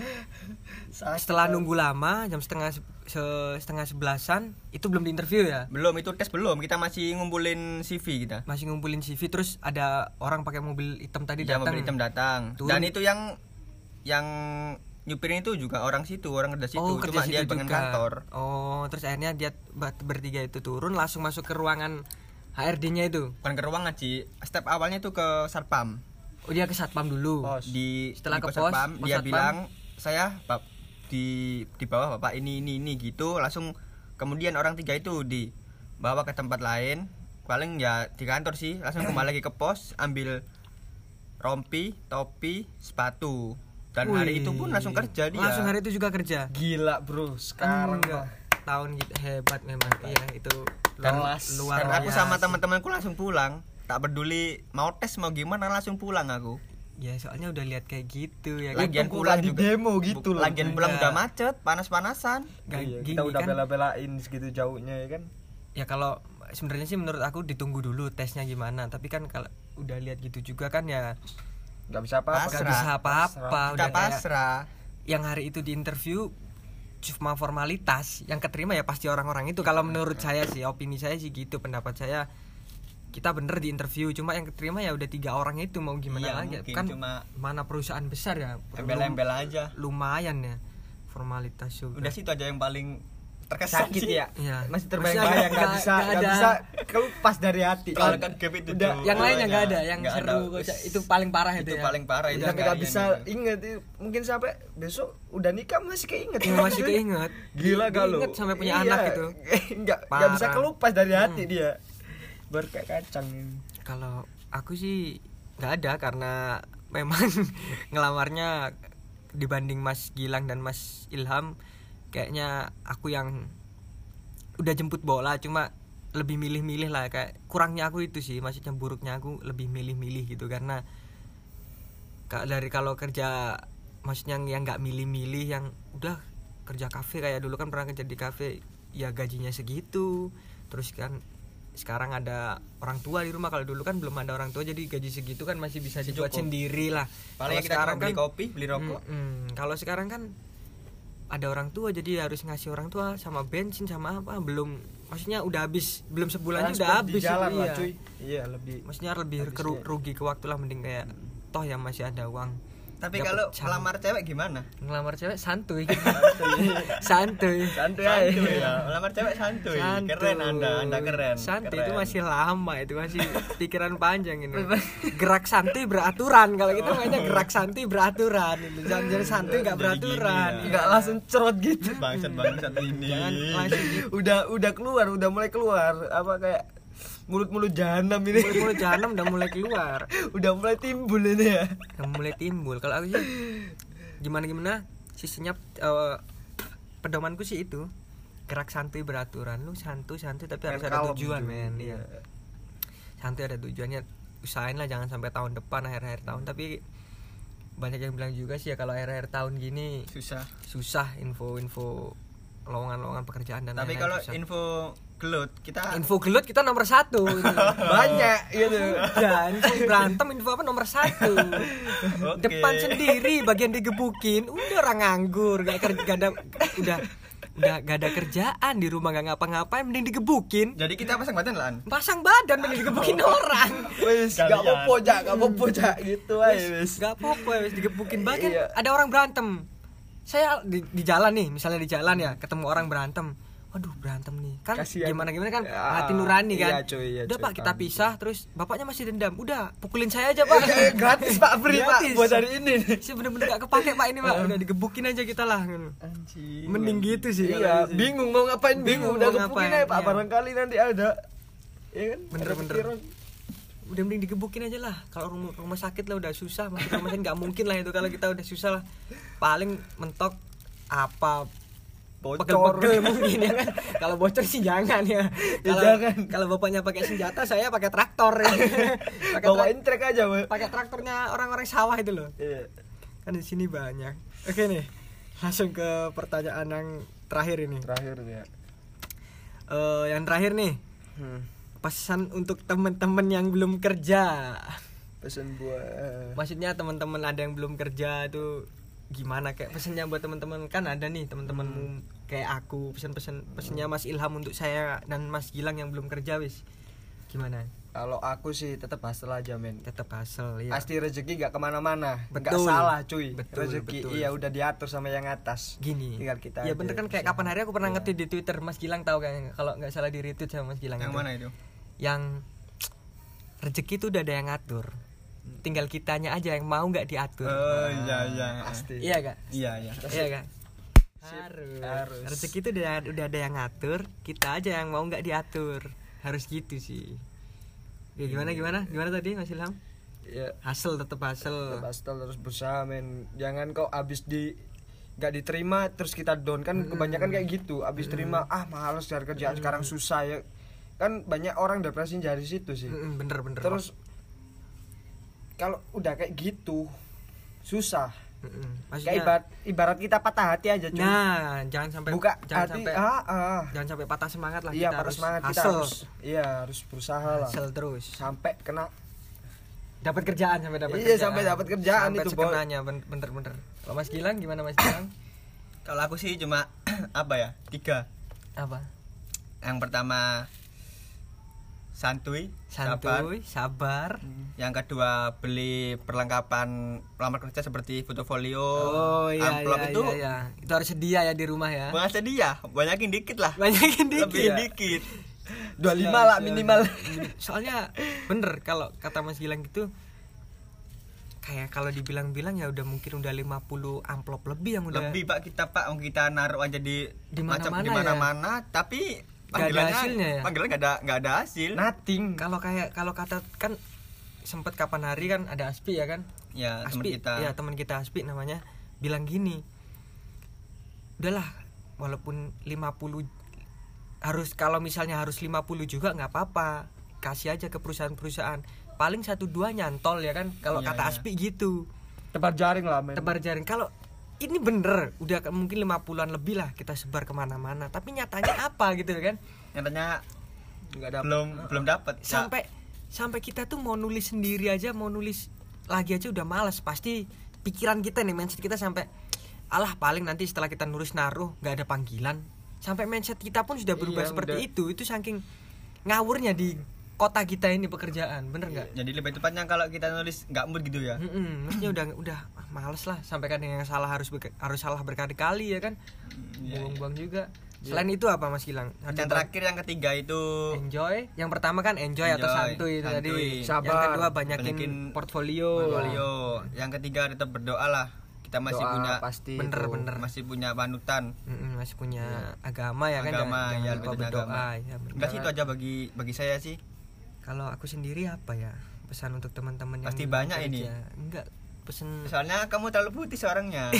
Speaker 1: setelah nunggu lama jam setengah se- se- setengah sebelasan itu belum diinterview ya?
Speaker 2: Belum itu tes belum. Kita masih ngumpulin CV kita.
Speaker 1: Masih ngumpulin CV terus ada orang pakai mobil hitam tadi
Speaker 2: Iya,
Speaker 1: datang.
Speaker 2: mobil hitam datang.
Speaker 1: Turun.
Speaker 2: dan itu yang yang nyupirin itu juga orang situ orang kerja situ.
Speaker 1: Oh
Speaker 2: cuma
Speaker 1: kerja
Speaker 2: dia
Speaker 1: situ juga.
Speaker 2: kantor.
Speaker 1: Oh terus akhirnya dia ber- bertiga itu turun langsung masuk ke ruangan HRD-nya itu?
Speaker 2: Bukan ke ruangan sih. Step awalnya itu ke satpam.
Speaker 1: Oh dia ke satpam dulu?
Speaker 3: Pos.
Speaker 2: di
Speaker 1: Setelah
Speaker 2: di
Speaker 1: ke
Speaker 2: pos
Speaker 1: pos,
Speaker 2: satpam,
Speaker 1: pos
Speaker 2: dia
Speaker 1: satpam.
Speaker 2: bilang saya di di bawah bapak ini ini ini gitu. Langsung kemudian orang tiga itu dibawa ke tempat lain. Paling ya di kantor sih langsung kembali lagi ke pos ambil rompi topi sepatu. Dan hari
Speaker 1: Wih,
Speaker 2: itu pun langsung kerja dia.
Speaker 1: langsung hari itu juga kerja?
Speaker 3: Gila, Bro. Sekarang
Speaker 1: Enggak. tahun gitu hebat memang. Iya itu
Speaker 2: dan,
Speaker 1: luar, luar
Speaker 2: dan aku sama teman-temanku langsung pulang. Tak peduli mau tes mau gimana langsung pulang aku
Speaker 1: ya soalnya udah lihat kayak gitu ya kan
Speaker 2: lagian pulang
Speaker 3: bukan di
Speaker 2: juga
Speaker 3: demo gitu loh.
Speaker 2: lagian pulang udah macet panas-panasan
Speaker 1: Nggak
Speaker 3: Iya, kita udah
Speaker 1: kan.
Speaker 3: bela-belain segitu jauhnya ya kan.
Speaker 1: ya kalau sebenarnya sih menurut aku ditunggu dulu tesnya gimana tapi kan kalau udah lihat gitu juga kan ya
Speaker 3: Gak bisa apa-apa.
Speaker 1: nggak
Speaker 2: Pasrah.
Speaker 1: bisa apa-apa udah
Speaker 2: pasrah
Speaker 1: yang hari itu di interview cuma formalitas yang keterima ya pasti orang-orang itu kalau menurut saya sih opini saya sih gitu pendapat saya kita bener di interview cuma yang keterima ya udah tiga orang itu mau gimana
Speaker 2: Iya,
Speaker 1: lagi
Speaker 2: mungkin
Speaker 1: kan
Speaker 2: cuma
Speaker 1: mana perusahaan besar ya
Speaker 2: embel-embel aja
Speaker 1: lumayan ya formalitas juga
Speaker 2: udah situ aja yang paling terkesan
Speaker 3: Sakit
Speaker 2: sih.
Speaker 3: ya.
Speaker 1: Iya.
Speaker 3: Masih terbayang-bayang
Speaker 1: nggak-
Speaker 3: gak bisa
Speaker 1: nggak
Speaker 3: gak
Speaker 1: ada.
Speaker 3: bisa kelupas dari hati.
Speaker 2: kalau
Speaker 3: Kan
Speaker 2: gap itu
Speaker 3: udah
Speaker 2: tuh,
Speaker 1: yang lainnya nggak ada yang
Speaker 2: Nggak
Speaker 1: seru
Speaker 2: ada.
Speaker 1: itu paling parah itu,
Speaker 2: itu
Speaker 1: ya
Speaker 2: paling parah itu
Speaker 3: Udah
Speaker 2: kalian
Speaker 3: gak bisa
Speaker 2: itu.
Speaker 3: inget mungkin sampai besok udah nikah masih keinget
Speaker 1: Iya, masih keinget
Speaker 3: gila kalau
Speaker 1: sampai punya anak gitu [laughs]
Speaker 3: nggak nggak bisa kelupas dari hati
Speaker 1: Hmm.
Speaker 3: dia berkayak kacang
Speaker 1: kalau aku sih nggak ada karena memang [laughs] ngelamarnya dibanding Mas Gilang dan Mas Ilham kayaknya aku yang udah jemput bola cuma lebih milih-milih lah. Kayak kurangnya aku itu sih maksudnya buruknya aku lebih milih-milih gitu. Karena ka- dari kalau kerja maksudnya yang nggak milih-milih yang udah kerja kafe kayak dulu kan pernah kerja di kafe ya gajinya segitu. Terus kan sekarang ada orang tua di rumah. Kalau dulu kan belum ada orang tua jadi gaji segitu kan masih bisa
Speaker 2: Masih
Speaker 1: dibuat sendiri lah.
Speaker 2: Paling
Speaker 1: Kalau
Speaker 2: kita cuma beli kopi beli rokok.
Speaker 1: Mm-mm. kalau sekarang kan ada orang tua jadi harus ngasih orang tua sama bensin sama apa. Belum maksudnya udah habis. Belum sebulannya udah habis
Speaker 3: jalan
Speaker 1: itu,
Speaker 3: lah
Speaker 1: iya.
Speaker 3: cuy. Iya lebih
Speaker 1: maksudnya lebih keru- rugi ke waktu lah mending kayak toh ya masih ada uang
Speaker 2: tapi kalau
Speaker 1: jam.
Speaker 2: melamar cewek gimana?
Speaker 1: Ngelamar cewek santuy. [laughs] Santuy.
Speaker 2: Santuy ya. Melamar cewek santuy. Keren anda anda keren.
Speaker 1: Santuy itu
Speaker 2: keren.
Speaker 1: masih lama itu masih [laughs] pikiran panjang ini. Gerak santuy beraturan. Kalau gitu makanya gerak santuy beraturan itu jangan jadi santuy nggak beraturan.
Speaker 2: ya.
Speaker 3: nggak langsung cerot gitu.
Speaker 2: Bangsat bangsat ini.
Speaker 1: Jangan langsung gitu.
Speaker 3: udah udah keluar udah mulai keluar. Apa kayak mulut-mulut jahanam ini.
Speaker 1: Mulut jahanam udah mulai keluar. [laughs]
Speaker 3: Udah mulai timbul ini ya.
Speaker 1: Udah mulai timbul. Kalau aku sih gimana gimana? Sisinya eh, pedomanku sih itu gerak santuy beraturan. Lu santuy santuy tapi harus ada tujuan men. Iya. Santuy ada tujuannya. Usahain lah jangan sampai tahun depan akhir-akhir tahun. Tapi banyak yang bilang juga sih ya kalau akhir-akhir tahun gini
Speaker 2: susah.
Speaker 1: susah info-info lowongan-lowongan pekerjaan dan
Speaker 2: tapi kalau
Speaker 1: susah.
Speaker 2: info gelut kita
Speaker 1: info gelut kita nomor satu [laughs]
Speaker 3: banyak gitu.
Speaker 1: Ya info berantem info apa nomor satu.
Speaker 2: Oke.
Speaker 1: depan sendiri bagian digebukin udah orang nganggur gak kerja gak ada udah udah gak ada kerjaan di rumah gak ngapa-ngapain mending digebukin.
Speaker 2: Jadi kita pasang badan lan
Speaker 1: pasang badan mending digebukin orang.
Speaker 3: Wis
Speaker 2: Kalian.
Speaker 3: gak apa-apa jak gak apa-apa jak. Gitu aja wis
Speaker 1: gak apa-apa wis digebukin. Bahkan
Speaker 3: Iya.
Speaker 1: ada orang berantem. Saya di, di jalan nih misalnya di jalan ya ketemu orang berantem waduh berantem nih. Kan
Speaker 3: Kasihan.
Speaker 1: gimana gimana kan
Speaker 3: Ya,
Speaker 1: hati nurani kan?
Speaker 3: iya, cuy, iya,
Speaker 1: udah
Speaker 3: cuy,
Speaker 1: pak kita
Speaker 3: paham.
Speaker 1: pisah terus bapaknya masih dendam. Udah pukulin saya aja pak. [laughs]
Speaker 3: Eh, gratis pak free pak buat hari ini.
Speaker 1: Sih bener-bener gak kepake pak ini pak. Udah digebukin aja kita lah
Speaker 2: anjing.
Speaker 1: Mending gitu sih
Speaker 3: iya
Speaker 1: sih.
Speaker 3: bingung mau ngapain bingung
Speaker 1: Bingung.
Speaker 3: udah
Speaker 1: ngapain,
Speaker 3: aja pak
Speaker 1: iya.
Speaker 3: barangkali nanti ada. Iya kan?
Speaker 1: Bener,
Speaker 3: Ada
Speaker 1: bener.
Speaker 3: pikiran.
Speaker 1: udah mending digebukin aja lah. Kalau rumah, rumah sakit lah udah susah masuk rumah sakit nggak mungkin lah itu. Kalau kita udah susah lah. Paling mentok apa
Speaker 3: Bocor.
Speaker 1: pegel-pegel [laughs] mungkin ya kan kalau bocor sih jangan ya kalau
Speaker 3: jangan.
Speaker 1: kalau bapaknya pakai senjata saya pakai traktor ya. [laughs] pakai
Speaker 3: bawain trek aja Pak.
Speaker 1: pakai traktornya orang-orang sawah itu loh
Speaker 3: Iya.
Speaker 1: kan di sini banyak oke nih langsung ke pertanyaan yang terakhir ini
Speaker 3: terakhir ya
Speaker 1: Eh, yang terakhir nih
Speaker 3: hmm.
Speaker 1: pesan untuk temen-temen yang belum kerja
Speaker 3: pesan buat
Speaker 1: maksudnya teman-teman ada yang belum kerja itu gimana kayak pesannya buat teman-teman. Kan ada nih teman-temanmu kayak aku pesan-pesan pesannya Mas Ilham untuk saya dan Mas Gilang yang belum kerja wis. Gimana?
Speaker 3: Kalau aku sih tetap hustle aja men.
Speaker 1: Tetap hasil ya
Speaker 3: pasti rezeki gak ke mana-mana.
Speaker 1: Betul.
Speaker 3: salah cuy.
Speaker 1: Betul,
Speaker 3: rezeki
Speaker 1: betul.
Speaker 3: iya udah diatur sama yang atas.
Speaker 1: Gini
Speaker 3: tinggal kita
Speaker 1: ya bener kan kayak kapan hari aku pernah
Speaker 3: Iya.
Speaker 1: ngetik di Twitter Mas Gilang tahu kan? Kalau nggak salah di retweet sama Mas Gilang
Speaker 2: yang
Speaker 1: itu.
Speaker 2: mana itu?
Speaker 1: Yang [tsk] rezeki itu udah ada yang ngatur tinggal kitanya aja yang mau nggak diatur.
Speaker 2: Oh iya iya.
Speaker 3: pasti.
Speaker 1: Iya kak.
Speaker 2: Iya iya.
Speaker 1: Iya
Speaker 3: Sip,
Speaker 1: harus.
Speaker 3: harus.
Speaker 1: rezeki itu udah udah ada yang ngatur kita aja yang mau nggak diatur. Harus gitu sih. Ya gimana gimana? Gimana tadi Mas Ilham?
Speaker 3: Ya.
Speaker 1: Hasil tetap hasil.
Speaker 3: Tetap hustle terus berusaha men. Jangan kok abis di nggak diterima terus kita down. Kan kebanyakan kayak gitu abis terima ah males cari kerjaan sekarang susah ya. Kan banyak orang depresi dari situ sih.
Speaker 1: Mm, bener bener.
Speaker 3: Terus kalau udah kayak gitu susah.
Speaker 1: Mm-mm.
Speaker 3: kayak ibarat ibarat kita patah hati aja cuy.
Speaker 1: Nah jangan sampai
Speaker 3: buka
Speaker 1: jangan
Speaker 3: hati
Speaker 1: sampai
Speaker 3: ah, ah.
Speaker 1: jangan sampai patah semangat lah
Speaker 3: iya
Speaker 1: kita harus
Speaker 3: semangat kita harus iya harus berusaha lah.
Speaker 1: Hustle terus.
Speaker 3: Sampai kena
Speaker 1: dapat kerjaan sampai dapat
Speaker 3: Iya, sampai dapat kerjaan
Speaker 1: Sampai
Speaker 3: itu, Boy.
Speaker 1: sekenanya ben- bener bener kalau Mas Gilang gimana Mas Gilang?
Speaker 2: Kalau aku sih cuma [clears throat] apa ya? Tiga.
Speaker 1: Apa?
Speaker 2: Yang pertama santuy sabar.
Speaker 1: santuy sabar
Speaker 2: yang kedua beli perlengkapan pelamar kerja seperti portofolio
Speaker 1: oh iya
Speaker 2: amplop
Speaker 1: iya,
Speaker 2: itu
Speaker 1: iya, iya. itu harus sedia ya di rumah ya?
Speaker 2: Bukan sedia. Banyakin dikit lah.
Speaker 1: Banyakin dikit
Speaker 2: lebih
Speaker 1: ya.
Speaker 2: dikit. [laughs]
Speaker 3: 25 lah minimal.
Speaker 1: soalnya bener kalau kata Mas Gilang gitu kayak kalau dibilang-bilang ya udah mungkin udah 50 amplop lebih yang udah
Speaker 2: lebih pak kita pak. Kita naruh aja di
Speaker 1: Di
Speaker 2: macam
Speaker 1: mana-mana ya.
Speaker 2: mana-mana tapi
Speaker 1: Nggak ada hasilnya ya?
Speaker 2: panggilan nggak ada nggak ada hasil.
Speaker 3: Nothing.
Speaker 1: Kalau kayak kalau kata kan sempet kapan hari kan ada Aspi ya kan?
Speaker 2: Ya teman
Speaker 1: Aspi
Speaker 2: kita.
Speaker 1: ya teman kita Aspi namanya bilang gini udahlah walaupun 50 harus kalau misalnya harus 50 juga nggak apa-apa kasih aja ke perusahaan-perusahaan. Paling satu dua nyantol ya kan kalau
Speaker 2: Iya,
Speaker 1: kata
Speaker 2: iya.
Speaker 1: Aspi gitu.
Speaker 3: Tebar jaring lah men.
Speaker 1: Tebar jaring. Kalau ini bener udah mungkin 50-an lebih lah kita sebar ke mana-mana. Tapi nyatanya [coughs] apa gitu kan?
Speaker 2: Nyatanya
Speaker 3: nggak dapet.
Speaker 2: belum belum dapat
Speaker 1: sampai sampai kita tuh mau nulis sendiri aja mau nulis lagi aja udah males. Pasti pikiran kita nih mindset kita sampai alah paling nanti setelah kita nulis naruh nggak ada panggilan. Sampai mindset kita pun sudah berubah
Speaker 3: Iya,
Speaker 1: seperti
Speaker 3: udah.
Speaker 1: itu. Itu saking ngawurnya di kota kita ini pekerjaan. Bener nggak?
Speaker 2: Jadi lebih tepatnya kalau kita nulis nggak mood gitu ya.
Speaker 1: Mm-mm, maksudnya udah udah ah, males lah sampai kan yang salah harus harus salah berkali-kali ya kan?
Speaker 2: Iya,
Speaker 1: buang-buang juga. Selain itu apa mas Gilang?
Speaker 2: Yang terakhir yang ketiga itu
Speaker 1: enjoy. Yang pertama kan enjoy, atau
Speaker 2: Enjoy,
Speaker 1: santuy itu tadi.
Speaker 2: santuy.
Speaker 1: yang
Speaker 3: Sabar,
Speaker 1: kedua banyakin,
Speaker 2: banyakin
Speaker 1: portfolio,
Speaker 2: portfolio. Yang ketiga tetap berdoa lah. Kita masih
Speaker 3: Doa
Speaker 2: punya
Speaker 3: pasti
Speaker 1: bener
Speaker 3: itu.
Speaker 1: bener.
Speaker 2: masih punya panutan.
Speaker 1: Mm-mm, masih punya agama ya kan?
Speaker 2: Agama
Speaker 1: jangan,
Speaker 2: ya
Speaker 1: jangan lupa berdoa
Speaker 2: agama.
Speaker 1: ya
Speaker 2: enggak sih itu aja bagi bagi saya sih.
Speaker 1: Kalau aku sendiri apa ya? Pesan untuk teman-teman yang
Speaker 2: Pasti banyak ini.
Speaker 1: enggak pesan
Speaker 2: soalnya kamu terlalu putih seorangnya. [laughs]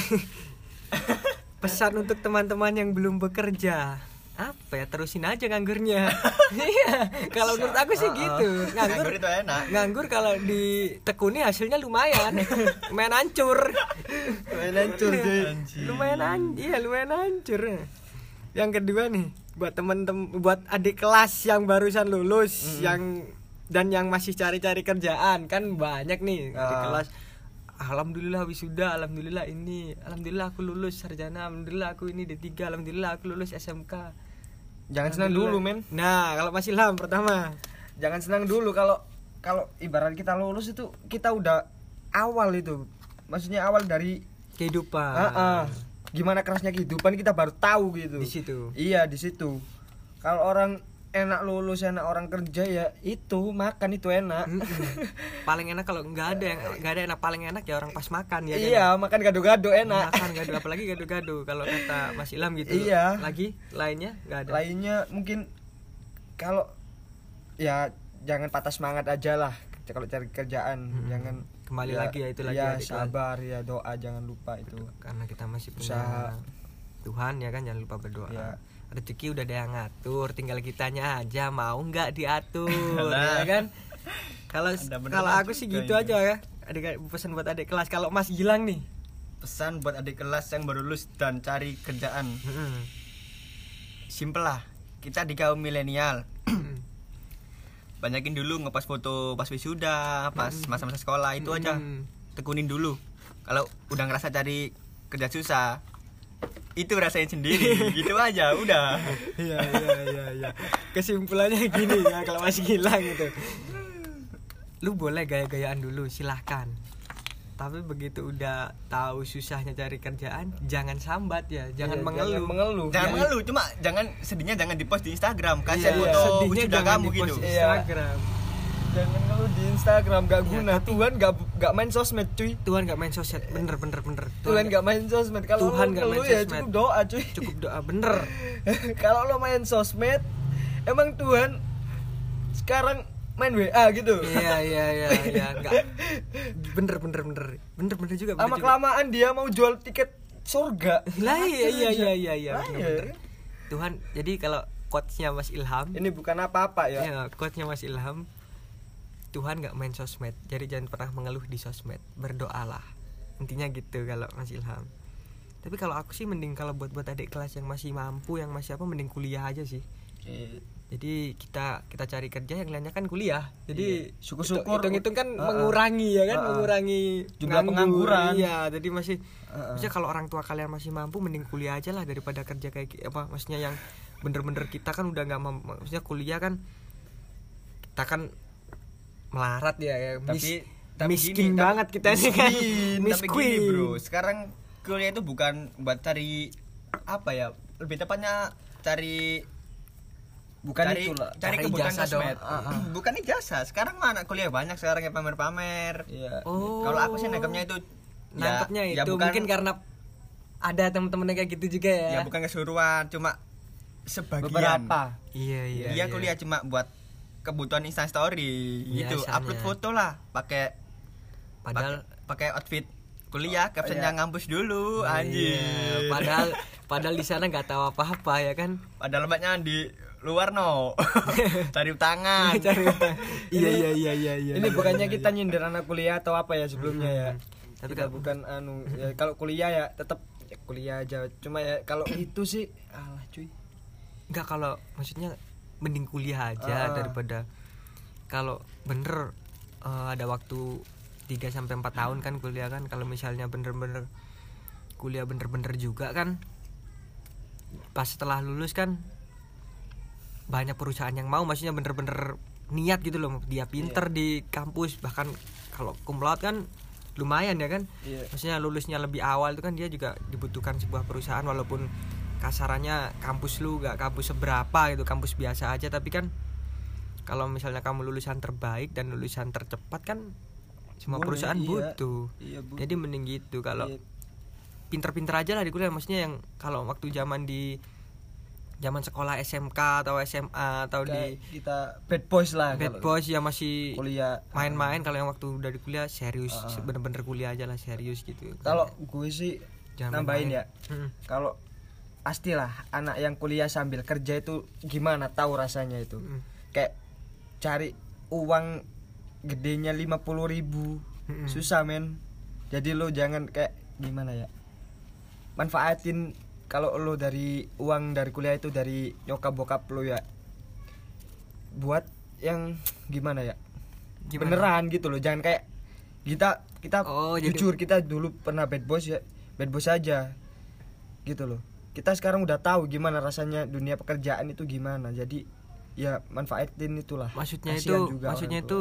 Speaker 1: Pesan untuk teman-teman yang belum bekerja. Apa ya terusin aja nganggurnya. [laughs] Iya kalau menurut aku sih gitu. Nganggur
Speaker 2: nganggur itu enak.
Speaker 1: nganggur kalau ditekuni hasilnya lumayan. [laughs] Lumayan hancur.
Speaker 3: Main hancur, cuy.
Speaker 1: lumayan an iya lumayan hancur. Yang kedua nih buat temen-temen buat adik kelas yang barusan lulus yang dan yang masih cari-cari kerjaan. Kan banyak nih adik
Speaker 3: Ah.
Speaker 1: kelas Alhamdulillah wisuda, alhamdulillah ini, alhamdulillah aku lulus sarjana, alhamdulillah aku ini D3, alhamdulillah aku lulus SMK.
Speaker 3: jangan senang dulu men
Speaker 1: Nah, kalau masih Ilham pertama.
Speaker 3: jangan senang dulu kalau kalau ibarat kita lulus itu kita udah awal itu maksudnya awal dari
Speaker 1: Kehidupan.
Speaker 3: Ah, ah. gimana kerasnya kehidupan kita baru tahu gitu
Speaker 1: Di situ.
Speaker 3: iya di situ kalau orang enak lulus enak orang kerja ya itu makan itu enak
Speaker 1: Mm-mm. [laughs] paling enak kalau nggak ada yang nggak ada enak paling enak ya orang pas makan ya kan?
Speaker 3: iya makan gado-gado enak
Speaker 1: makan gado apalagi gado-gado kalau kata Mas Ilham gitu
Speaker 3: Iya.
Speaker 1: lagi lainnya nggak ada
Speaker 3: lainnya mungkin kalau ya jangan patah semangat aja lah kalau cari kerjaan
Speaker 1: Mm-mm.
Speaker 3: jangan
Speaker 1: Kembali lagi ya, itu lagi
Speaker 3: ya sabar ya doa jangan lupa itu
Speaker 1: karena kita masih punya
Speaker 3: Usaha.
Speaker 1: Tuhan ya kan jangan lupa berdoa
Speaker 3: Ya.
Speaker 1: Rezeki udah ada yang ngatur tinggal kitanya aja mau nggak diatur [laughs] ya kan? Kalau kalau aku sih gitu aja ya. Adik pesan buat adik kelas. Kalau Mas Gilang nih?
Speaker 2: Pesan buat adik kelas yang baru lulus dan cari kerjaan.
Speaker 1: Mm-mm.
Speaker 2: simple lah. Kita di kaum milenial. [clears throat] Banyakin dulu ngepas foto pas wisuda pas masa-masa sekolah itu aja. Tekunin dulu. Kalau udah ngerasa cari kerja susah itu rasain sendiri [laughs] gitu aja udah
Speaker 1: Iya iya iya iya. Kesimpulannya gini ya kalau masih hilang gitu. Lu boleh gaya-gayaan dulu silahkan. Tapi begitu udah tahu susahnya cari kerjaan, jangan sambat ya, jangan
Speaker 3: Iya,
Speaker 1: mengeluh.
Speaker 3: jangan mengeluh
Speaker 2: jangan
Speaker 1: Ya.
Speaker 2: mengeluh cuma jangan sedihnya jangan di post di Instagram kasih
Speaker 1: Iya,
Speaker 2: foto
Speaker 1: sedihnya
Speaker 2: wisuda
Speaker 1: jangan
Speaker 2: kamu
Speaker 1: di-post
Speaker 2: gitu
Speaker 3: Iya.
Speaker 1: Instagram.
Speaker 3: Jangan ngeluh di Instagram gak
Speaker 1: Ya,
Speaker 3: guna
Speaker 1: tapi-
Speaker 3: Tuhan gak gak main sosmed cuy
Speaker 1: Tuhan gak main sosmed, bener bener bener.
Speaker 3: Tuhan gak main sosmed kalau
Speaker 1: Tuhan
Speaker 3: lo
Speaker 1: nggak main
Speaker 3: ya
Speaker 1: sosmed.
Speaker 3: cukup doa cuy
Speaker 1: cukup doa bener. [laughs]
Speaker 3: kalau lo main sosmed emang Tuhan sekarang main WA gitu
Speaker 1: Iya iya iya iya [laughs] enggak. Bener bener bener. Bener bener juga bener
Speaker 3: lama
Speaker 1: juga.
Speaker 3: kelamaan dia mau jual tiket surga
Speaker 1: Lah iya iya iya iya iya. Bener,
Speaker 3: iya.
Speaker 1: bener. Tuhan, jadi kalau quotes-nya Mas Ilham
Speaker 3: ini bukan apa-apa ya
Speaker 1: Ya, quote-nya Mas Ilham Tuhan nggak main sosmed Jadi jangan pernah mengeluh di sosmed Berdoalah Intinya gitu kalau Mas Ilham Tapi kalau aku sih mending kalau buat buat adik kelas yang masih mampu Yang masih apa mending kuliah aja sih
Speaker 3: Oke.
Speaker 1: Jadi kita kita cari kerja yang lainnya kan kuliah Jadi
Speaker 3: Iya. Syukur-syukur.
Speaker 1: Hitung-hitung kan
Speaker 3: Uh-uh.
Speaker 1: mengurangi ya kan
Speaker 3: Uh-uh.
Speaker 1: Mengurangi
Speaker 3: Jumlah
Speaker 1: nganggur.
Speaker 3: pengangguran.
Speaker 1: Iya jadi masih
Speaker 3: Uh-uh.
Speaker 1: Maksudnya kalau orang tua kalian masih mampu mending kuliah aja lah daripada kerja kayak apa maksudnya yang bener-bener kita kan udah nggak mam- maksudnya kuliah kan kita kan melarat ya, ya mis-
Speaker 2: tapi tapi
Speaker 1: miskin
Speaker 2: gini,
Speaker 1: banget kita ini kan.
Speaker 2: miskin, tapi gini
Speaker 1: miskin.
Speaker 2: bro. Sekarang kuliah itu bukan buat cari apa ya? Lebih tepatnya cari
Speaker 3: bukan
Speaker 2: cari,
Speaker 3: itu lah
Speaker 2: cari
Speaker 1: Cari
Speaker 2: kebutuhan sosmed
Speaker 1: dong. Ah, ah. [clears throat]
Speaker 2: bukan ijazah sekarang mana kuliah banyak sekarang yang pamer-pamer.
Speaker 3: Iya.
Speaker 1: oh
Speaker 2: kalau aku sih nangkepnya itu ya-
Speaker 1: nangkepnya
Speaker 2: ya
Speaker 1: itu
Speaker 2: bukan,
Speaker 1: mungkin karena ada temen-temennya kayak gitu juga ya,
Speaker 2: ya bukan keseluruhan cuma sebagian.
Speaker 3: Beberapa.
Speaker 1: Iya iya
Speaker 2: dia kuliah cuma buat kebutuhan instant story. Gitu.
Speaker 1: Biasanya.
Speaker 2: upload foto lah pakai
Speaker 1: padahal
Speaker 2: pakai outfit kuliah captionnya
Speaker 3: iya.
Speaker 2: ngampus dulu anjir.
Speaker 1: Iya, padahal [laughs] padahal di sana nggak tahu apa-apa ya kan?
Speaker 2: Padahal lemaknya di luar no. [laughs] Cari tangan. [laughs]
Speaker 1: Cari iya iya iya iya iya.
Speaker 3: Ini
Speaker 1: iya,
Speaker 3: bukannya
Speaker 1: iya,
Speaker 3: kita nyindir anak kuliah atau apa ya sebelumnya ya?
Speaker 1: Tapi
Speaker 3: kita bukan anu ya kalau kuliah ya tetap ya, kuliah aja. Cuma ya kalau itu sih alah cuy.
Speaker 1: Nggak kalau maksudnya mending kuliah aja
Speaker 3: Ah.
Speaker 1: daripada kalau bener eh, ada waktu 3 sampai 4 tahun kan kuliah kan kalau misalnya bener-bener kuliah bener-bener juga kan pas setelah lulus kan banyak perusahaan yang mau maksudnya bener-bener niat gitu loh dia pinter di kampus bahkan kalau cum laude kan lumayan ya kan
Speaker 3: Iya.
Speaker 1: maksudnya lulusnya lebih awal itu kan dia juga dibutuhkan sebuah perusahaan walaupun kasarannya kampus lu gak kampus seberapa gitu kampus biasa aja tapi kan kalau misalnya kamu lulusan terbaik dan lulusan tercepat kan semua
Speaker 3: Boleh,
Speaker 1: perusahaan
Speaker 3: iya.
Speaker 1: butuh
Speaker 3: Iya, Bu.
Speaker 1: jadi mending gitu kalau
Speaker 3: Iya.
Speaker 1: pinter-pinter aja lah di kuliah maksudnya yang kalau waktu zaman di zaman sekolah SMK atau SMA atau
Speaker 3: Kayak
Speaker 1: di
Speaker 3: kita bad boys lah
Speaker 1: bad boys ya masih
Speaker 3: kuliah
Speaker 1: main-main kalau yang waktu udah di kuliah serius
Speaker 3: Ah.
Speaker 1: bener-bener kuliah aja lah serius gitu
Speaker 3: kalau gue sih
Speaker 1: Jangan
Speaker 3: nambahin
Speaker 1: main-main.
Speaker 3: ya
Speaker 1: Mm.
Speaker 3: kalau pastilah anak yang kuliah sambil kerja itu gimana tahu rasanya itu
Speaker 1: Mm.
Speaker 3: kayak cari uang gedenya 50.000 ribu
Speaker 1: Mm-mm.
Speaker 3: susah men jadi lo jangan kayak gimana ya manfaatin kalau lo dari uang dari kuliah itu dari nyokap bokap lo ya buat yang gimana ya
Speaker 1: Gimana?
Speaker 3: beneran gitu loh jangan kayak kita kita
Speaker 1: Oh, jadi-
Speaker 3: jujur kita dulu pernah bad boys ya bad boys aja gitu loh kita sekarang udah tahu gimana rasanya dunia pekerjaan itu gimana. Jadi ya manfaatin itulah.
Speaker 1: Maksudnya
Speaker 3: Kasihan
Speaker 1: itu
Speaker 3: juga
Speaker 1: maksudnya itu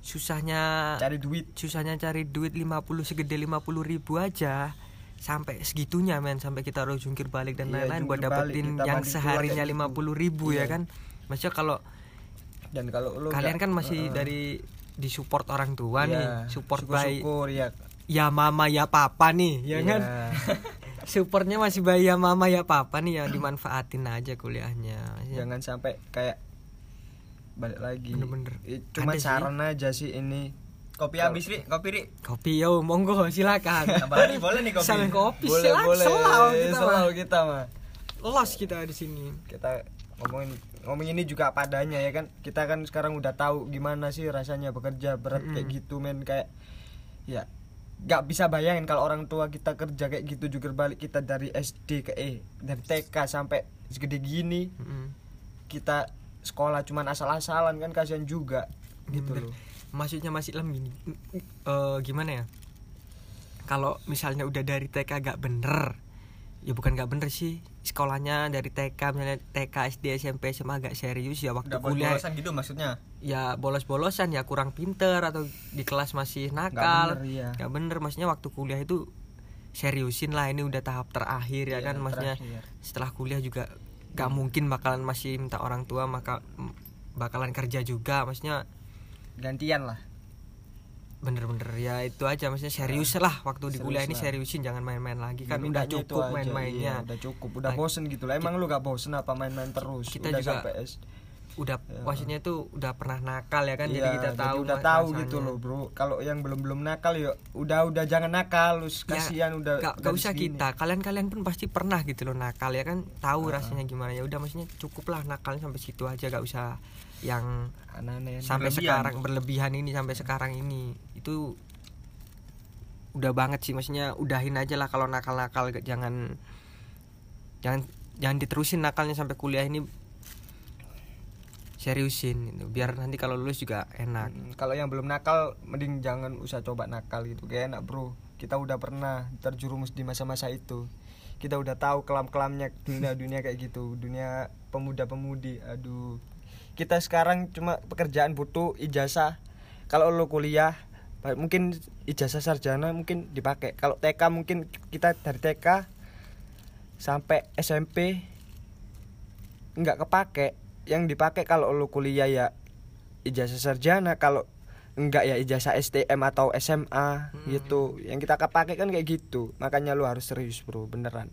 Speaker 1: susahnya
Speaker 3: cari duit.
Speaker 1: susahnya cari duit 50 segede 50 ribu aja sampai segitunya men. Sampai kita harus jungkir balik dan
Speaker 3: Iya,
Speaker 1: lain-lain buat
Speaker 3: jungkir balik,
Speaker 1: dapetin yang seharinya
Speaker 3: tulang kayak
Speaker 1: 50 ribu
Speaker 3: Iya.
Speaker 1: ya kan. Maksudnya kalau
Speaker 3: dan kalau lo
Speaker 1: kalian
Speaker 3: nggak-
Speaker 1: kan masih
Speaker 3: Heeh.
Speaker 1: dari disupport orang tua
Speaker 3: Iya,
Speaker 1: nih support
Speaker 3: syukur ya
Speaker 1: ya mama ya papa nih ya
Speaker 3: Iya.
Speaker 1: kan [laughs] supportnya masih by ya mama ya papa nih ya dimanfaatin aja kuliahnya. Ya.
Speaker 3: jangan sampai kayak balik lagi.
Speaker 1: Bener-bener.
Speaker 3: Cuma
Speaker 1: Ada sih.
Speaker 3: saran aja sih ini.
Speaker 2: Kopi habis ri. Kopi ri.
Speaker 1: Kopi yo monggo silakan.
Speaker 2: Lagi boleh nih kopi.
Speaker 1: Sambil kopi
Speaker 3: boleh
Speaker 1: silakan.
Speaker 3: boleh.
Speaker 1: Selau kita
Speaker 3: Selau
Speaker 1: mah.
Speaker 3: kita mah
Speaker 1: los kita di sini.
Speaker 3: Kita ngomongin ngomong ini juga padanya ya kan? Kita kan sekarang udah tahu gimana sih rasanya bekerja berat kayak gitu men. Kayak ya nggak bisa bayangin kalau orang tua kita kerja kayak gitu juga balik kita dari SD ke E dari TK sampai segede gini.
Speaker 1: Mm.
Speaker 3: kita sekolah cuman asal-asalan kan kasihan juga gitu
Speaker 1: Bener.
Speaker 3: loh.
Speaker 1: Maksudnya masih lem gini. Eh, gimana ya? Kalau misalnya udah dari TK gak bener ya bukan gak bener sih. Sekolahnya dari TK misalnya TK SD SMP SMA agak serius ya waktu
Speaker 2: udah
Speaker 1: kuliah.
Speaker 2: gitu maksudnya
Speaker 1: ya bolos-bolosan ya kurang pinter atau di kelas masih nakal.
Speaker 3: bener, iya.
Speaker 1: Nggak bener maksudnya waktu kuliah itu seriusin lah ini udah tahap terakhir ya
Speaker 3: Iya,
Speaker 1: kan? Maksudnya
Speaker 3: terakhir.
Speaker 1: setelah kuliah juga gak mungkin bakalan masih minta orang tua maka bakalan kerja juga maksudnya
Speaker 3: gantian lah.
Speaker 1: Bener-bener ya itu aja maksudnya serius lah waktu di
Speaker 3: Serius
Speaker 1: kuliah ini
Speaker 3: lah.
Speaker 1: seriusin jangan main-main lagi kan? Udah cukup main-mainnya.
Speaker 3: iya, udah cukup. Udah
Speaker 1: Nah,
Speaker 3: bosen gitu lah. Emang lu gak bosen apa main-main terus?
Speaker 1: Kita
Speaker 3: udah
Speaker 1: juga
Speaker 3: sampai
Speaker 1: udah
Speaker 3: Ya.
Speaker 1: maksudnya itu udah pernah nakal ya kan jadi
Speaker 3: Iya,
Speaker 1: kita tahu
Speaker 3: udah tahu
Speaker 1: rasanya.
Speaker 3: gitu loh bro kalau yang belum belum nakal ya udah udah jangan nakal lu
Speaker 1: Ya,
Speaker 3: kasihan udah
Speaker 1: gak, gak usah
Speaker 3: segini.
Speaker 1: kita kalian-kalian pun pasti pernah gitu loh nakal ya kan tahu
Speaker 3: Ah.
Speaker 1: rasanya gimana ya udah maksudnya cukup lah nakal sampai situ aja gak usah yang
Speaker 3: aneh-aneh
Speaker 1: sampai
Speaker 2: berlebihan.
Speaker 1: sekarang berlebihan ini sampai sekarang ini itu udah banget sih maksudnya udahin aja lah kalau nakal-nakal jangan jangan jangan diterusin nakalnya sampai kuliah ini seriusin gitu. biar nanti kalau lulus juga enak.
Speaker 3: Hmm, kalau yang belum nakal mending jangan usah coba nakal gitu kayak enak bro. Kita udah pernah terjerumus di masa-masa itu. Kita udah tahu kelam-kelamnya dunia dunia kayak gitu dunia pemuda-pemudi. Aduh. Kita sekarang cuma pekerjaan butuh ijazah. Kalau lo kuliah mungkin ijazah sarjana mungkin dipakai. Kalau TK mungkin kita dari TK sampai SMP nggak kepake yang dipakai kalau lo kuliah ya ijazah sarjana kalau enggak ya ijazah STM atau SMA gitu. Yang kita kepake kan kayak gitu. Makanya lu harus serius bro beneran.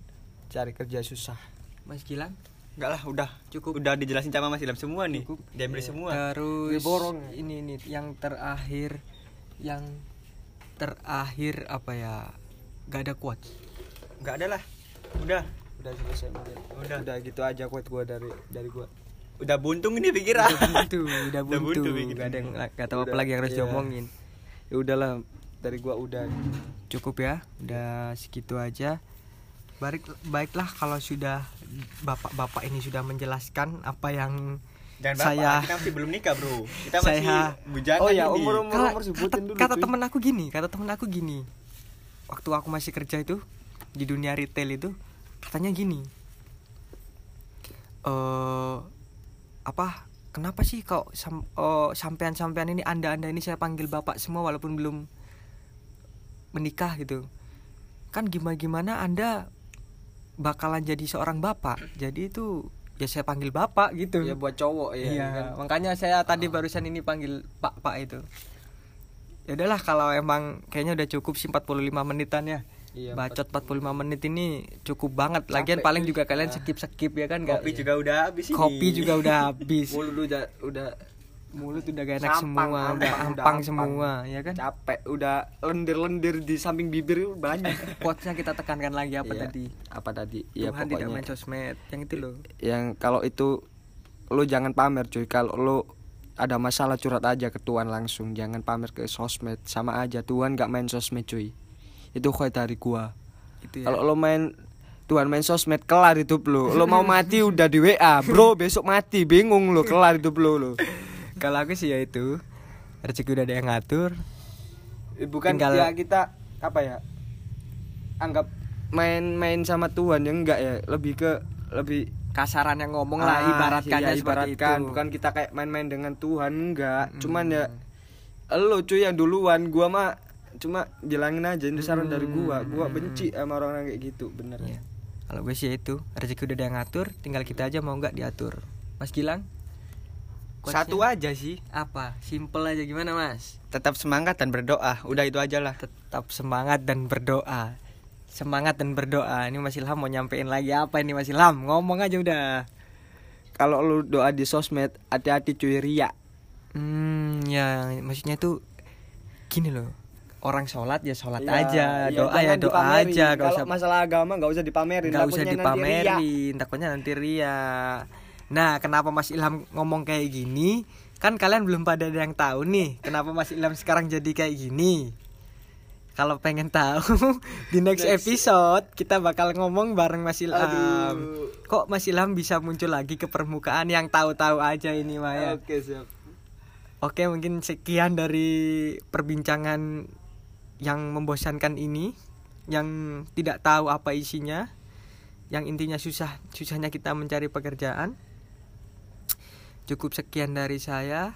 Speaker 3: Cari kerja susah.
Speaker 1: Mas Gilang?
Speaker 2: Enggak lah udah
Speaker 1: Cukup.
Speaker 2: udah dijelasin sama Mas Ilham semua nih.
Speaker 1: Cukup.
Speaker 2: diambil
Speaker 1: Iya.
Speaker 2: semua.
Speaker 1: Terus
Speaker 3: borong.
Speaker 1: ini nih yang terakhir yang terakhir apa ya? Gak ada kuat
Speaker 2: enggak ada lah. Udah.
Speaker 3: Udah selesai
Speaker 2: Udah.
Speaker 3: udah gitu aja quote gua dari dari gua
Speaker 2: udah buntung ini pikiran
Speaker 1: udah buntu udah
Speaker 2: Udah
Speaker 1: buntu
Speaker 2: buntu bikin.
Speaker 1: gak ada yang gak tahu apa
Speaker 3: Udah,
Speaker 1: lagi yang harus
Speaker 3: iya.
Speaker 1: diomongin
Speaker 3: ya udahlah dari gua udah
Speaker 1: cukup ya udah segitu aja Baik, baiklah kalau sudah bapak-bapak ini sudah menjelaskan apa yang
Speaker 2: Dan bapak,
Speaker 1: Saya-
Speaker 2: kita masih belum nikah, Bro. Kita masih
Speaker 1: Saya-
Speaker 2: bujangan
Speaker 3: Oh ya,
Speaker 2: ini.
Speaker 3: umur- umur-
Speaker 1: kata,
Speaker 3: sebutin dulu,
Speaker 1: kata temen aku gini kata temen aku gini waktu aku masih kerja itu di dunia retail itu katanya gini eh apa kenapa sih kok sam, oh, sampean-sampean ini anda-anda ini saya panggil bapak semua walaupun belum menikah gitu kan gimana gimana anda bakalan jadi seorang bapak jadi itu ya saya panggil bapak gitu
Speaker 3: ya buat cowok ya
Speaker 1: Iya,
Speaker 3: kan?
Speaker 1: makanya saya tadi barusan ini panggil Pak Pak itu. Ya udahlah kalau emang kayaknya udah cukup sih 45 menitan ya.
Speaker 3: Iya,
Speaker 1: Bacot 45 menit ini cukup banget. Lagian
Speaker 3: Capek,
Speaker 1: paling
Speaker 3: cuy.
Speaker 1: juga kalian skip-skip ya kan
Speaker 2: Kopi juga udah habis ini.
Speaker 1: Kopi juga udah habis. [laughs]
Speaker 3: mulut lu udah udah
Speaker 1: Mulut udah gak enak
Speaker 3: Sampang,
Speaker 1: semua,
Speaker 3: ampang,
Speaker 1: udah ampang
Speaker 3: ampang.
Speaker 1: semua, ya kan?
Speaker 3: capek udah lendir-lendir di samping bibir banyak [laughs]
Speaker 1: Quotesnya kita tekankan lagi apa
Speaker 3: Iya.
Speaker 1: tadi?
Speaker 3: apa tadi ya
Speaker 1: Tuhan tidak
Speaker 3: pokoknya
Speaker 1: main sosmed, yang itu loh.
Speaker 3: yang kalau itu lu jangan pamer cuy kalau lu ada masalah curhat aja ke Tuhan langsung jangan pamer ke sosmed sama aja Tuhan gak main sosmed cuy itu koi dari gua
Speaker 1: Itu ya.
Speaker 3: kalau lo main Tuhan main sosmed kelar hidup lo lo mau mati [laughs] udah di WA bro besok mati bingung lo kelar hidup lo lo
Speaker 1: Kalau aku sih ya itu rezeki udah ada yang ngatur.
Speaker 3: Eh, bukan
Speaker 1: Tinggal-
Speaker 3: ya kita apa ya anggap main-main sama Tuhan ya enggak ya lebih ke lebih
Speaker 1: Kasaran yang ngomong lah
Speaker 3: Ah,
Speaker 1: ibaratkannya
Speaker 3: iya,
Speaker 1: seperti
Speaker 3: ibaratkan.
Speaker 1: itu.
Speaker 3: bukan kita kayak main-main dengan Tuhan enggak
Speaker 1: Mm-mm.
Speaker 3: cuman ya lo cuy yang duluan gua mah cuma bilangin aja ini saran dari gua gua benci sama orang-orang kayak gitu bener
Speaker 1: Iya. Kalau gue sih ya itu rezeki udah ada yang ngatur, tinggal kita aja mau nggak diatur. Mas Gilang?
Speaker 2: Satu
Speaker 1: Quotesnya
Speaker 2: aja sih.
Speaker 1: apa? Simple aja gimana Mas?
Speaker 2: Tetap semangat dan berdoa. Udah itu aja lah.
Speaker 1: Tetap semangat dan berdoa. Semangat dan berdoa. Ini Mas Ilham mau nyampein lagi apa ini Mas Ilham? Ngomong aja udah.
Speaker 3: kalau lu doa di sosmed hati-hati cuy ria
Speaker 1: Hmm, ya maksudnya itu gini loh. Orang sholat ya sholat
Speaker 3: Iya,
Speaker 1: aja,
Speaker 3: iya,
Speaker 1: doa ya doa
Speaker 3: dipamerin.
Speaker 1: aja,
Speaker 3: kalau
Speaker 1: usah
Speaker 3: masalah agama nggak usah dipamerin
Speaker 1: nggak usah
Speaker 3: nanti
Speaker 1: dipamerin takutnya nanti ria nah kenapa Mas Ilham ngomong kayak gini? Kan kalian belum pada ada yang tahu nih kenapa Mas Ilham sekarang jadi kayak gini. Kalau pengen tahu [laughs] di next,
Speaker 3: Next.
Speaker 1: episode kita bakal ngomong bareng Mas Ilham.
Speaker 3: Aduh.
Speaker 1: kok Mas Ilham bisa muncul lagi ke permukaan yang tahu-tahu aja ini Maya?
Speaker 3: Oke siap.
Speaker 1: Oke, mungkin sekian dari perbincangan yang membosankan ini, yang tidak tahu apa isinya, yang intinya susah, susahnya kita mencari pekerjaan. Cukup sekian dari saya.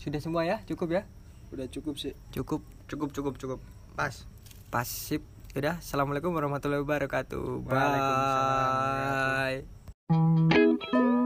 Speaker 1: Sudah semua ya? Cukup ya?
Speaker 3: udah cukup sih
Speaker 1: Cukup.
Speaker 2: Cukup cukup cukup. Pas.
Speaker 1: Pas sip. Yaudah, assalamualaikum warahmatullahi wabarakatuh.
Speaker 2: Waalaikumsalam
Speaker 1: Bye.